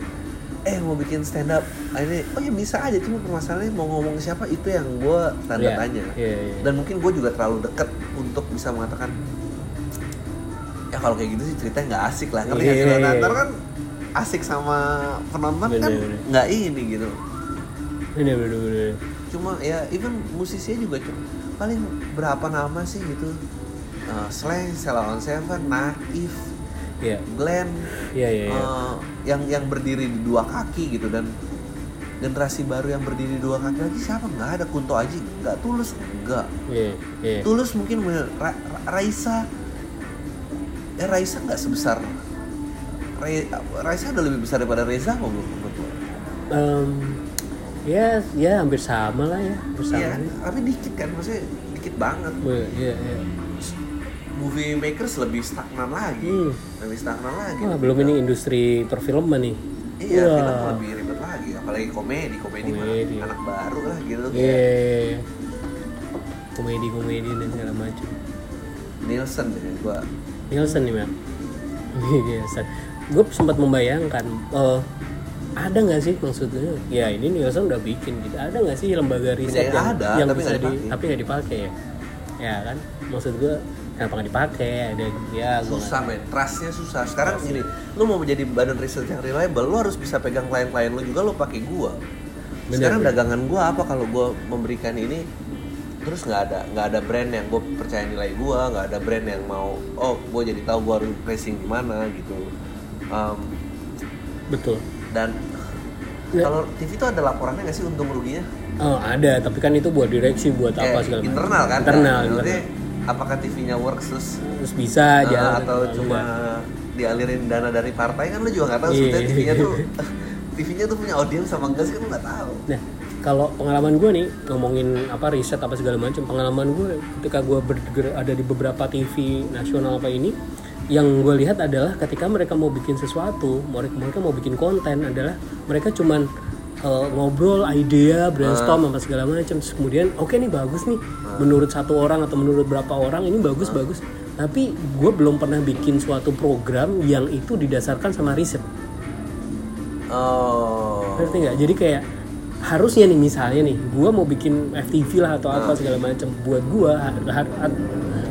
Speaker 1: eh mau bikin stand up ah, ini oh ya bisa aja cuma permasalahannya mau ngomong siapa itu yang gue tanda
Speaker 2: Iya,
Speaker 1: tanya
Speaker 2: iya, iya.
Speaker 1: dan mungkin gue juga terlalu deket untuk bisa mengatakan ya kalau kayak gitu sih ceritanya nggak asik lah ngerti Nah,
Speaker 2: iya.
Speaker 1: ntar kan asik sama penonton kan
Speaker 2: Bener, bener.
Speaker 1: nggak ini gitu
Speaker 2: Bener, bener, bener.
Speaker 1: cuma ya even musisinya juga cuma paling berapa nama sih gitu uh, Slang, Sela on Seven, Naif,
Speaker 2: Iya.
Speaker 1: Glenn,
Speaker 2: Iya, iya, iya.
Speaker 1: uh, yang yang berdiri di dua kaki gitu dan generasi baru yang berdiri di dua kaki lagi siapa nggak ada Kunto Aji nggak tulus nggak
Speaker 2: Iya, iya.
Speaker 1: tulus mungkin bener. Ra- Ra- Raisa eh Raisa nggak sebesar Re- Raisa udah lebih besar daripada Reza kok lo?
Speaker 2: Em, ya, ya hampir sama lah ya, hampir sama.
Speaker 1: Iya, kan? tapi dikit kan maksudnya dikit banget
Speaker 2: Iya, iya.
Speaker 1: movie makers lebih stagnan lagi
Speaker 2: Hmm.
Speaker 1: lebih stagnan lagi
Speaker 2: Wah, belum ini industri perfilman nih.
Speaker 1: iya
Speaker 2: Wah.
Speaker 1: film lebih ribet lagi apalagi komedi komedi,
Speaker 2: Komedi.
Speaker 1: anak baru lah gitu
Speaker 2: Iya. Komedi-komedi dan segala macam.
Speaker 1: Nielsen ya gua
Speaker 2: Nielsen nih, Mel. Nielsen. Gue sempat membayangkan, eh, ada nggak sih maksudnya? Ya ini Nielsen udah bikin gitu. Ada nggak sih lembaga riset
Speaker 1: Punya
Speaker 2: yang,
Speaker 1: ada,
Speaker 2: yang
Speaker 1: tapi
Speaker 2: bisa di, tapi nggak dipakai ya? Ya kan? Maksud gue kenapa nggak dipakai? Ada ya gue
Speaker 1: susah men trustnya susah sekarang gini lu mau menjadi badan riset yang reliable lu harus bisa pegang klien-klien lu juga lu pakai gua
Speaker 2: Bener,
Speaker 1: sekarang
Speaker 2: bener.
Speaker 1: dagangan gua apa kalau gua memberikan ini terus nggak ada nggak ada brand yang gue percaya nilai gua nggak ada brand yang mau oh gue jadi tahu gua harus pricing gimana gitu Um,
Speaker 2: betul.
Speaker 1: Dan
Speaker 2: Ya.
Speaker 1: kalau TV itu ada laporannya nggak sih untung ruginya
Speaker 2: Oh ada, tapi kan itu buat direksi, buat apa
Speaker 1: Eh,
Speaker 2: segala macam.
Speaker 1: internal kan
Speaker 2: Internal, internal.
Speaker 1: apakah TV-nya works terus
Speaker 2: Terus bisa aja.
Speaker 1: Ah, atau cuma dialirin dana dari partai kan lu juga nggak tahu
Speaker 2: Iya.
Speaker 1: sebetulnya TV-nya tuh TV-nya tuh punya audiens sama enggak sih kan lu nggak tahu
Speaker 2: Nah, kalau pengalaman gue nih ngomongin apa riset apa segala macam, pengalaman gue ketika gue bergerak ada di beberapa TV nasional apa ini, yang gue lihat adalah ketika mereka mau bikin sesuatu, mereka mereka mau bikin konten adalah mereka cuman eh, ngobrol, idea, brainstorm apa segala macam, terus kemudian oke nih bagus nih, menurut satu orang atau menurut berapa orang ini bagus bagus, tapi gue belum pernah bikin suatu program yang itu didasarkan sama riset.
Speaker 1: oh.
Speaker 2: Ngerti nggak? Jadi kayak harusnya nih misalnya nih, gua mau bikin FTV lah atau apa segala macam. Buat har- har- har-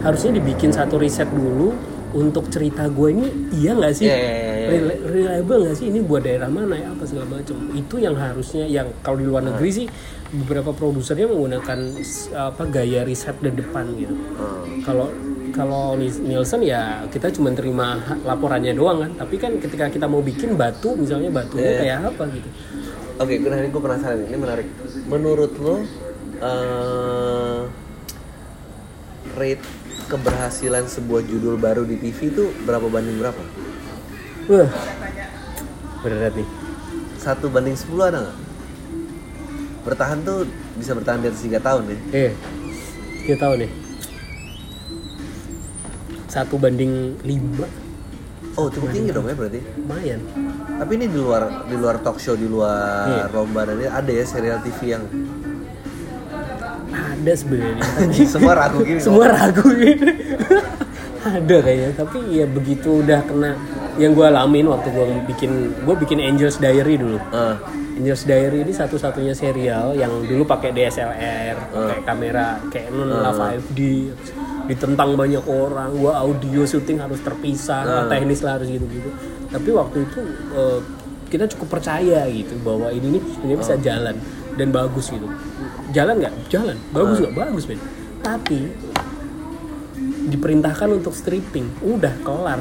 Speaker 2: harusnya dibikin satu riset dulu untuk cerita gue ini iya nggak sih?
Speaker 1: Iya, iya, iya.
Speaker 2: Reli- reliable nggak sih? Ini buat daerah mana ya? Apa segala macam. Itu yang harusnya yang kalau di luar negeri sih beberapa produsernya menggunakan apa gaya riset dan depan gitu.
Speaker 1: Hmm.
Speaker 2: kalau Nielsen ya kita cuma terima laporannya doang kan. Tapi kan ketika kita mau bikin batu misalnya batunya
Speaker 1: Iya.
Speaker 2: kayak apa gitu.
Speaker 1: Oke gue nanti gue penasaran. Ini menarik. Menurut lo eh, rate keberhasilan sebuah judul baru di TV itu berapa banding berapa?
Speaker 2: Wah. Berat nih.
Speaker 1: Satu banding 10 ada nggak? Bertahan tuh bisa bertahan di atas 3 tahun ya
Speaker 2: eh kita tahu nih. Satu banding lima.
Speaker 1: Oh, cukup tinggi dong ya berarti.
Speaker 2: lumayan.
Speaker 1: Tapi ini di luar di luar talk show, di luar
Speaker 2: Iya.
Speaker 1: lomba dan ini ada ya serial TV yang
Speaker 2: ada sebenarnya.
Speaker 1: Semua ragu gini.
Speaker 2: semua ragu gitu ada kayaknya tapi ya begitu udah kena yang gue alamin waktu gue bikin gue bikin Angels Diary dulu.
Speaker 1: Eh,
Speaker 2: Angels Diary ini satu-satunya serial yang dulu pakai DSLR, pakai kamera Canon lah 5D, ditentang banyak orang, gua audio syuting harus terpisah, teknis lah harus gitu-gitu. Tapi waktu itu eh, kita cukup percaya gitu bahwa ini nih sebenarnya bisa jalan dan bagus gitu. Jalan nggak? Jalan. Bagus nggak? Bagus men. Tapi diperintahkan untuk stripping, udah kelar.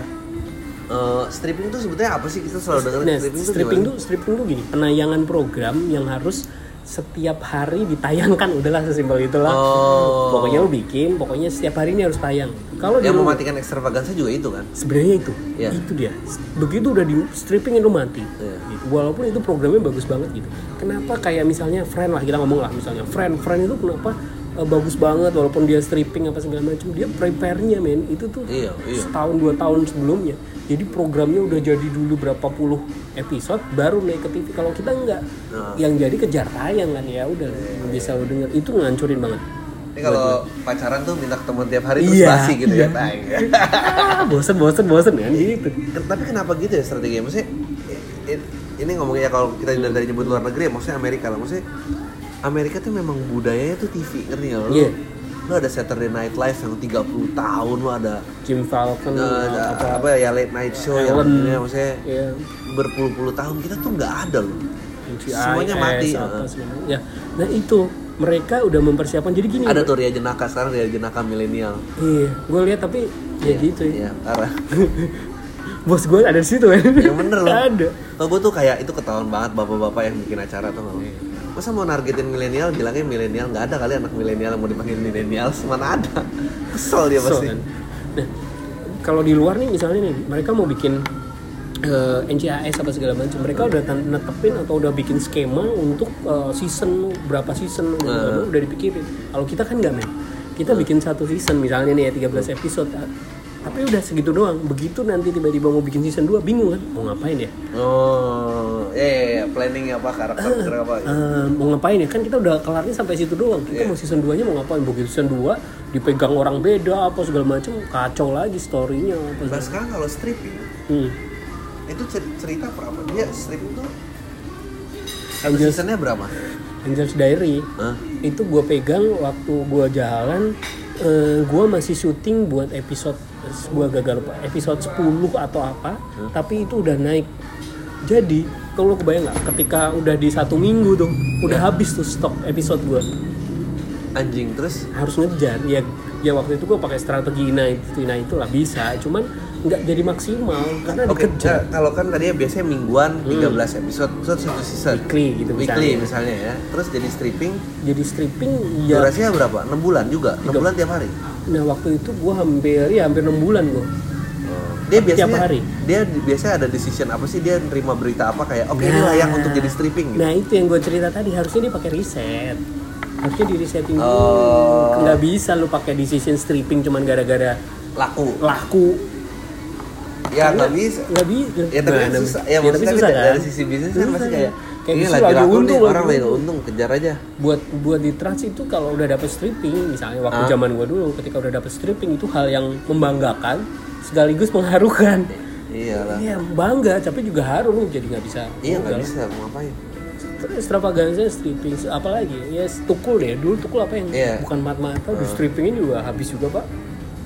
Speaker 1: eh, stripping itu sebetulnya apa sih kita selalu dengar
Speaker 2: Nah,
Speaker 1: stripping itu
Speaker 2: stripping tuh stripping tuh gini, penayangan program yang harus setiap hari ditayangkan udahlah sesimpel itulah.
Speaker 1: Oh.
Speaker 2: Pokoknya lu bikin, pokoknya setiap hari ini harus tayang. Kalau di
Speaker 1: yang
Speaker 2: lu-
Speaker 1: mematikan ekstravaganza juga itu kan?
Speaker 2: sebenarnya itu,
Speaker 1: Iya.
Speaker 2: itu dia. Begitu udah di stripping itu mati.
Speaker 1: Iya.
Speaker 2: Gitu. Walaupun itu programnya bagus banget gitu. Kenapa kayak misalnya friend lah kita ngomong lah misalnya friend, friend itu kenapa eh, bagus banget walaupun dia stripping apa segala macam dia prepare-nya men itu tuh
Speaker 1: Iya, iya.
Speaker 2: setahun dua tahun sebelumnya jadi programnya udah jadi dulu berapa puluh episode baru naik ke TV kalau kita enggak
Speaker 1: Nah.
Speaker 2: yang jadi kejar tayang kan ya udah bisa lu denger itu ngancurin banget
Speaker 1: Ini kalau pacaran tuh minta ketemu tiap hari terus
Speaker 2: Iya,
Speaker 1: basi gitu
Speaker 2: iya.
Speaker 1: ya. Tai.
Speaker 2: ah, bosen bosen bosen kan gitu
Speaker 1: Tapi kenapa gitu ya strateginya? Maksudnya ini ngomongnya kalau kita dari, dari nyebut luar negeri ya maksudnya Amerika lah. Maksudnya Amerika tuh memang budayanya tuh TV, ngerti nggak? Lu,
Speaker 2: Iya.
Speaker 1: lu ada Saturday Night Live yang 30 tahun, lu ada
Speaker 2: Jim Falcon
Speaker 1: uh, ada
Speaker 2: apa
Speaker 1: apa ya late night show yang
Speaker 2: Ellen.
Speaker 1: ini maksudnya
Speaker 2: ya
Speaker 1: berpuluh-puluh tahun kita tuh nggak ada loh.
Speaker 2: NCIS,
Speaker 1: Semuanya mati.
Speaker 2: apa segala macam. ya nah itu mereka udah mempersiapkan jadi gini
Speaker 1: Ada tuh Ria Jenaka sekarang Ria Jenaka milenial.
Speaker 2: iya gue lihat tapi ya gitu ya
Speaker 1: Iya, parah.
Speaker 2: bos gue ada di situ kan
Speaker 1: Yang bener loh.
Speaker 2: ada
Speaker 1: Tau gue tuh kayak itu ketahuan banget bapak-bapak yang bikin acara tuh nggak? Masa mau nargetin milenial bilangnya milenial nggak ada kali anak milenial yang mau dipanggil milenial mana ada. Kesel dia
Speaker 2: So,
Speaker 1: pasti.
Speaker 2: kan. Nah, kalau di luar nih misalnya nih, mereka mau bikin eh, NCAS apa segala macam, mereka udah netepin atau udah bikin skema untuk eh, season berapa season
Speaker 1: Nah.
Speaker 2: udah dipikirin. Kalau kita kan nggak men, kita bikin satu season misalnya nih ya 13 episode, tapi udah segitu doang. Begitu nanti tiba-tiba mau bikin season 2 bingung kan, mau ngapain ya?
Speaker 1: Oh, eh planning apa karakter karakter apa?
Speaker 2: Eh, mau ngapain ya kan kita udah kelarnya sampai situ doang kita
Speaker 1: Iya.
Speaker 2: mau season 2 nya mau ngapain begitu season 2 dipegang orang beda apa segala macam kacau lagi storynya apa
Speaker 1: Nah sekarang kalau stripping
Speaker 2: hmm.
Speaker 1: itu cer- cerita berapa? Dia stripping tuh satu
Speaker 2: Angels-
Speaker 1: seasonnya berapa?
Speaker 2: Angels Diary
Speaker 1: Hah?
Speaker 2: itu gue pegang waktu gue jalan eh, gue masih syuting buat episode gue gagal lupa. Episode 10 atau apa tapi itu udah naik. Jadi kalau kebayang nggak? Ketika udah di satu minggu tuh udah habis tuh stok episode gue
Speaker 1: Anjing terus?
Speaker 2: Harus ngejar ya ya waktu itu gue pakai strategi nah itu nah itulah bisa. Cuman nggak jadi maksimal karena
Speaker 1: Oke,
Speaker 2: dikejar
Speaker 1: nah, kalau kan tadinya biasanya mingguan 13 episode, episode satu season.
Speaker 2: weekly gitu
Speaker 1: Weekly
Speaker 2: misalnya.
Speaker 1: misalnya ya. Terus jadi stripping
Speaker 2: jadi stripping ya
Speaker 1: durasinya berapa? 6 bulan juga. 6
Speaker 2: Tiga-
Speaker 1: bulan tiap hari.
Speaker 2: nah waktu itu gue hampir ya hampir enam bulan gue
Speaker 1: Dia
Speaker 2: Tiap
Speaker 1: biasanya
Speaker 2: hari.
Speaker 1: dia di- biasanya ada decision apa sih dia nerima berita apa kayak oke ini
Speaker 2: Nah.
Speaker 1: layak untuk jadi stripping gitu.
Speaker 2: nah itu yang gue cerita tadi harusnya dia pakai riset harusnya di resetting dulu
Speaker 1: Oh.
Speaker 2: nggak bisa lu pakai decision stripping cuman gara-gara
Speaker 1: Laku.
Speaker 2: laku
Speaker 1: Ya nggak bisa.
Speaker 2: nggak bisa
Speaker 1: Ya tapi kan
Speaker 2: Nah,
Speaker 1: susah.
Speaker 2: ya,
Speaker 1: Ya,
Speaker 2: tapi susah
Speaker 1: kan dari sisi bisnis kan pasti
Speaker 2: ya.
Speaker 1: kayak
Speaker 2: Kayak
Speaker 1: ini lagi
Speaker 2: lagi
Speaker 1: laku nih
Speaker 2: untung,
Speaker 1: orang
Speaker 2: lagi untung.
Speaker 1: untung kejar aja.
Speaker 2: buat buat di trans itu kalau udah dapet stripping misalnya waktu
Speaker 1: Ah.
Speaker 2: zaman gue dulu ketika udah dapet stripping itu hal yang membanggakan sekaligus mengharukan
Speaker 1: Iyalah.
Speaker 2: iya bangga tapi juga haru lu jadi nggak bisa
Speaker 1: Iya nggak bisa mau ngapain.
Speaker 2: terus extravaganza stripping apalagi ya tukul deh dulu tukul apa yang
Speaker 1: Iya.
Speaker 2: bukan mata-mata di strippingin juga habis juga pak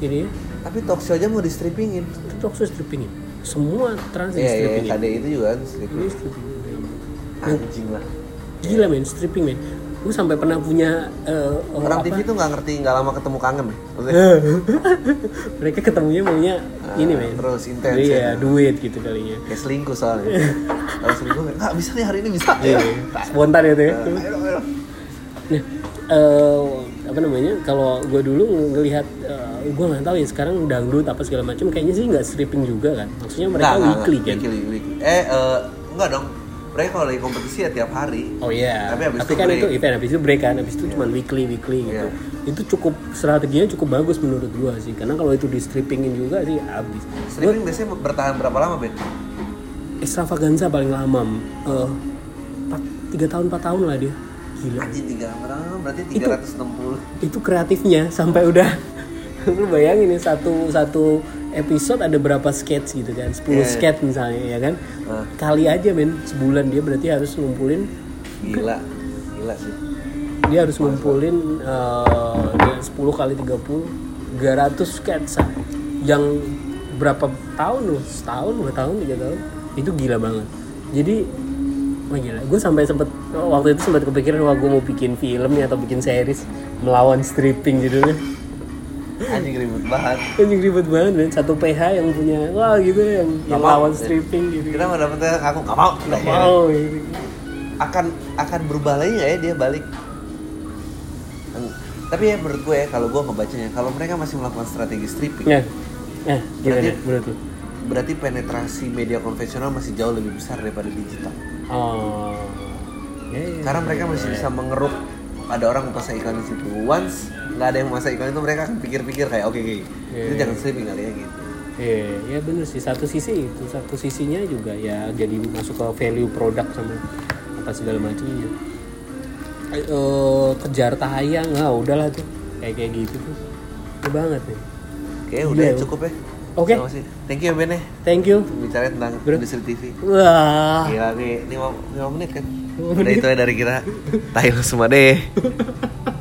Speaker 2: ini
Speaker 1: Tapi talk show aja mau di strippingin.
Speaker 2: Itu talk show strippingin semua trans di
Speaker 1: Iya iya
Speaker 2: strippingin
Speaker 1: KD itu juga kan stripping.
Speaker 2: Ini strippingin.
Speaker 1: Anjing lah.
Speaker 2: gila men stripping men gue sampai pernah punya eh, oh,
Speaker 1: Orang
Speaker 2: apa?
Speaker 1: TV tuh nggak ngerti nggak lama ketemu kangen ya. Maksudnya,
Speaker 2: mereka ketemunya maunya ini men
Speaker 1: terus intens
Speaker 2: iya
Speaker 1: ya.
Speaker 2: duit gitu kalinya
Speaker 1: Kayak selingkuh soalnya. Kalau selingkuh nggak bisa nih hari ini bisa.
Speaker 2: iya spontan ya
Speaker 1: dong.
Speaker 2: nah eh, apa namanya kalau gue dulu ng- ngelihat eh, gue nggak tahu ya sekarang dangdut apa segala macam kayaknya sih nggak stripping juga kan maksudnya mereka
Speaker 1: nggak,
Speaker 2: weekly
Speaker 1: nggak.
Speaker 2: kan
Speaker 1: Weekly, weekly. Eh, eh, enggak dong. mereka kalau lagi kompetisi ya tiap hari
Speaker 2: Oh iya.
Speaker 1: Tapi habis itu
Speaker 2: kan
Speaker 1: break.
Speaker 2: itu event habis itu break kan, habis itu cuma weekly weekly gitu.
Speaker 1: Iya.
Speaker 2: Itu cukup strateginya cukup bagus menurut gua sih. Karena kalau itu di strippingin juga sih habis. Gua
Speaker 1: streaming biasanya bertahan berapa lama Ben?
Speaker 2: extravaganza paling lama tiga tahun empat tahun lah dia. Gila.
Speaker 1: Anjing tiga lama berarti
Speaker 2: Itu-
Speaker 1: 360
Speaker 2: Itu kreatifnya sampai udah lu bayangin nih satu satu episode ada berapa sketch gitu kan? 10
Speaker 1: Iya.
Speaker 2: sketch misalnya ya kan?
Speaker 1: Ah.
Speaker 2: kali aja men. Sebulan dia berarti harus ngumpulin
Speaker 1: gila gila sih.
Speaker 2: Dia harus ngumpulin eh, dia 10 kali 30 300 sketsa yang berapa tahun loh? Setahun dua tahun tiga tahun. Itu gila banget. Jadi wah gila. Gue sampai sempet waktu itu sempat kepikiran wah gue mau bikin film nih atau bikin series melawan stripping judulnya.
Speaker 1: Anjing ribut banget.
Speaker 2: Anjing ribet banget men. Satu PH yang punya wah gitu yang yang
Speaker 1: mau.
Speaker 2: lawan stripping gitu.
Speaker 1: Kita mau dapetnya aku nggak mau.
Speaker 2: Nggak mau gitu.
Speaker 1: akan akan berubah lagi nggak ya dia balik? Eng- tapi ya menurut gue ya kalau gue ngebacanya kalau mereka masih melakukan strategi stripping
Speaker 2: ya. Ya gimana
Speaker 1: Berarti-
Speaker 2: menurut lu?
Speaker 1: berarti penetrasi media konvensional masih jauh lebih besar daripada digital
Speaker 2: oh ya, ya.
Speaker 1: karena mereka masih bisa mengeruk ada orang memasang iklan di situ once nggak ada yang memasang iklan itu mereka akan pikir-pikir kayak oke oke
Speaker 2: Iya.
Speaker 1: itu jangan streaming kali ya gitu
Speaker 2: Iya, ya bener sih. Satu sisi itu, satu sisinya juga ya jadi masuk ke value produk sama apa segala macamnya. Eh, kejar tayang, ah udahlah tuh kayak kayak gitu tuh. Itu banget nih.
Speaker 1: oke udah
Speaker 2: ya.
Speaker 1: cukup ya
Speaker 2: Oke.
Speaker 1: Kasih. thank you Ben ya
Speaker 2: Thank you.
Speaker 1: bicara tentang
Speaker 2: Bro.
Speaker 1: industri TV
Speaker 2: Wah.
Speaker 1: Gila nih 5, menit kan Udah itu dari kita Tayo semua deh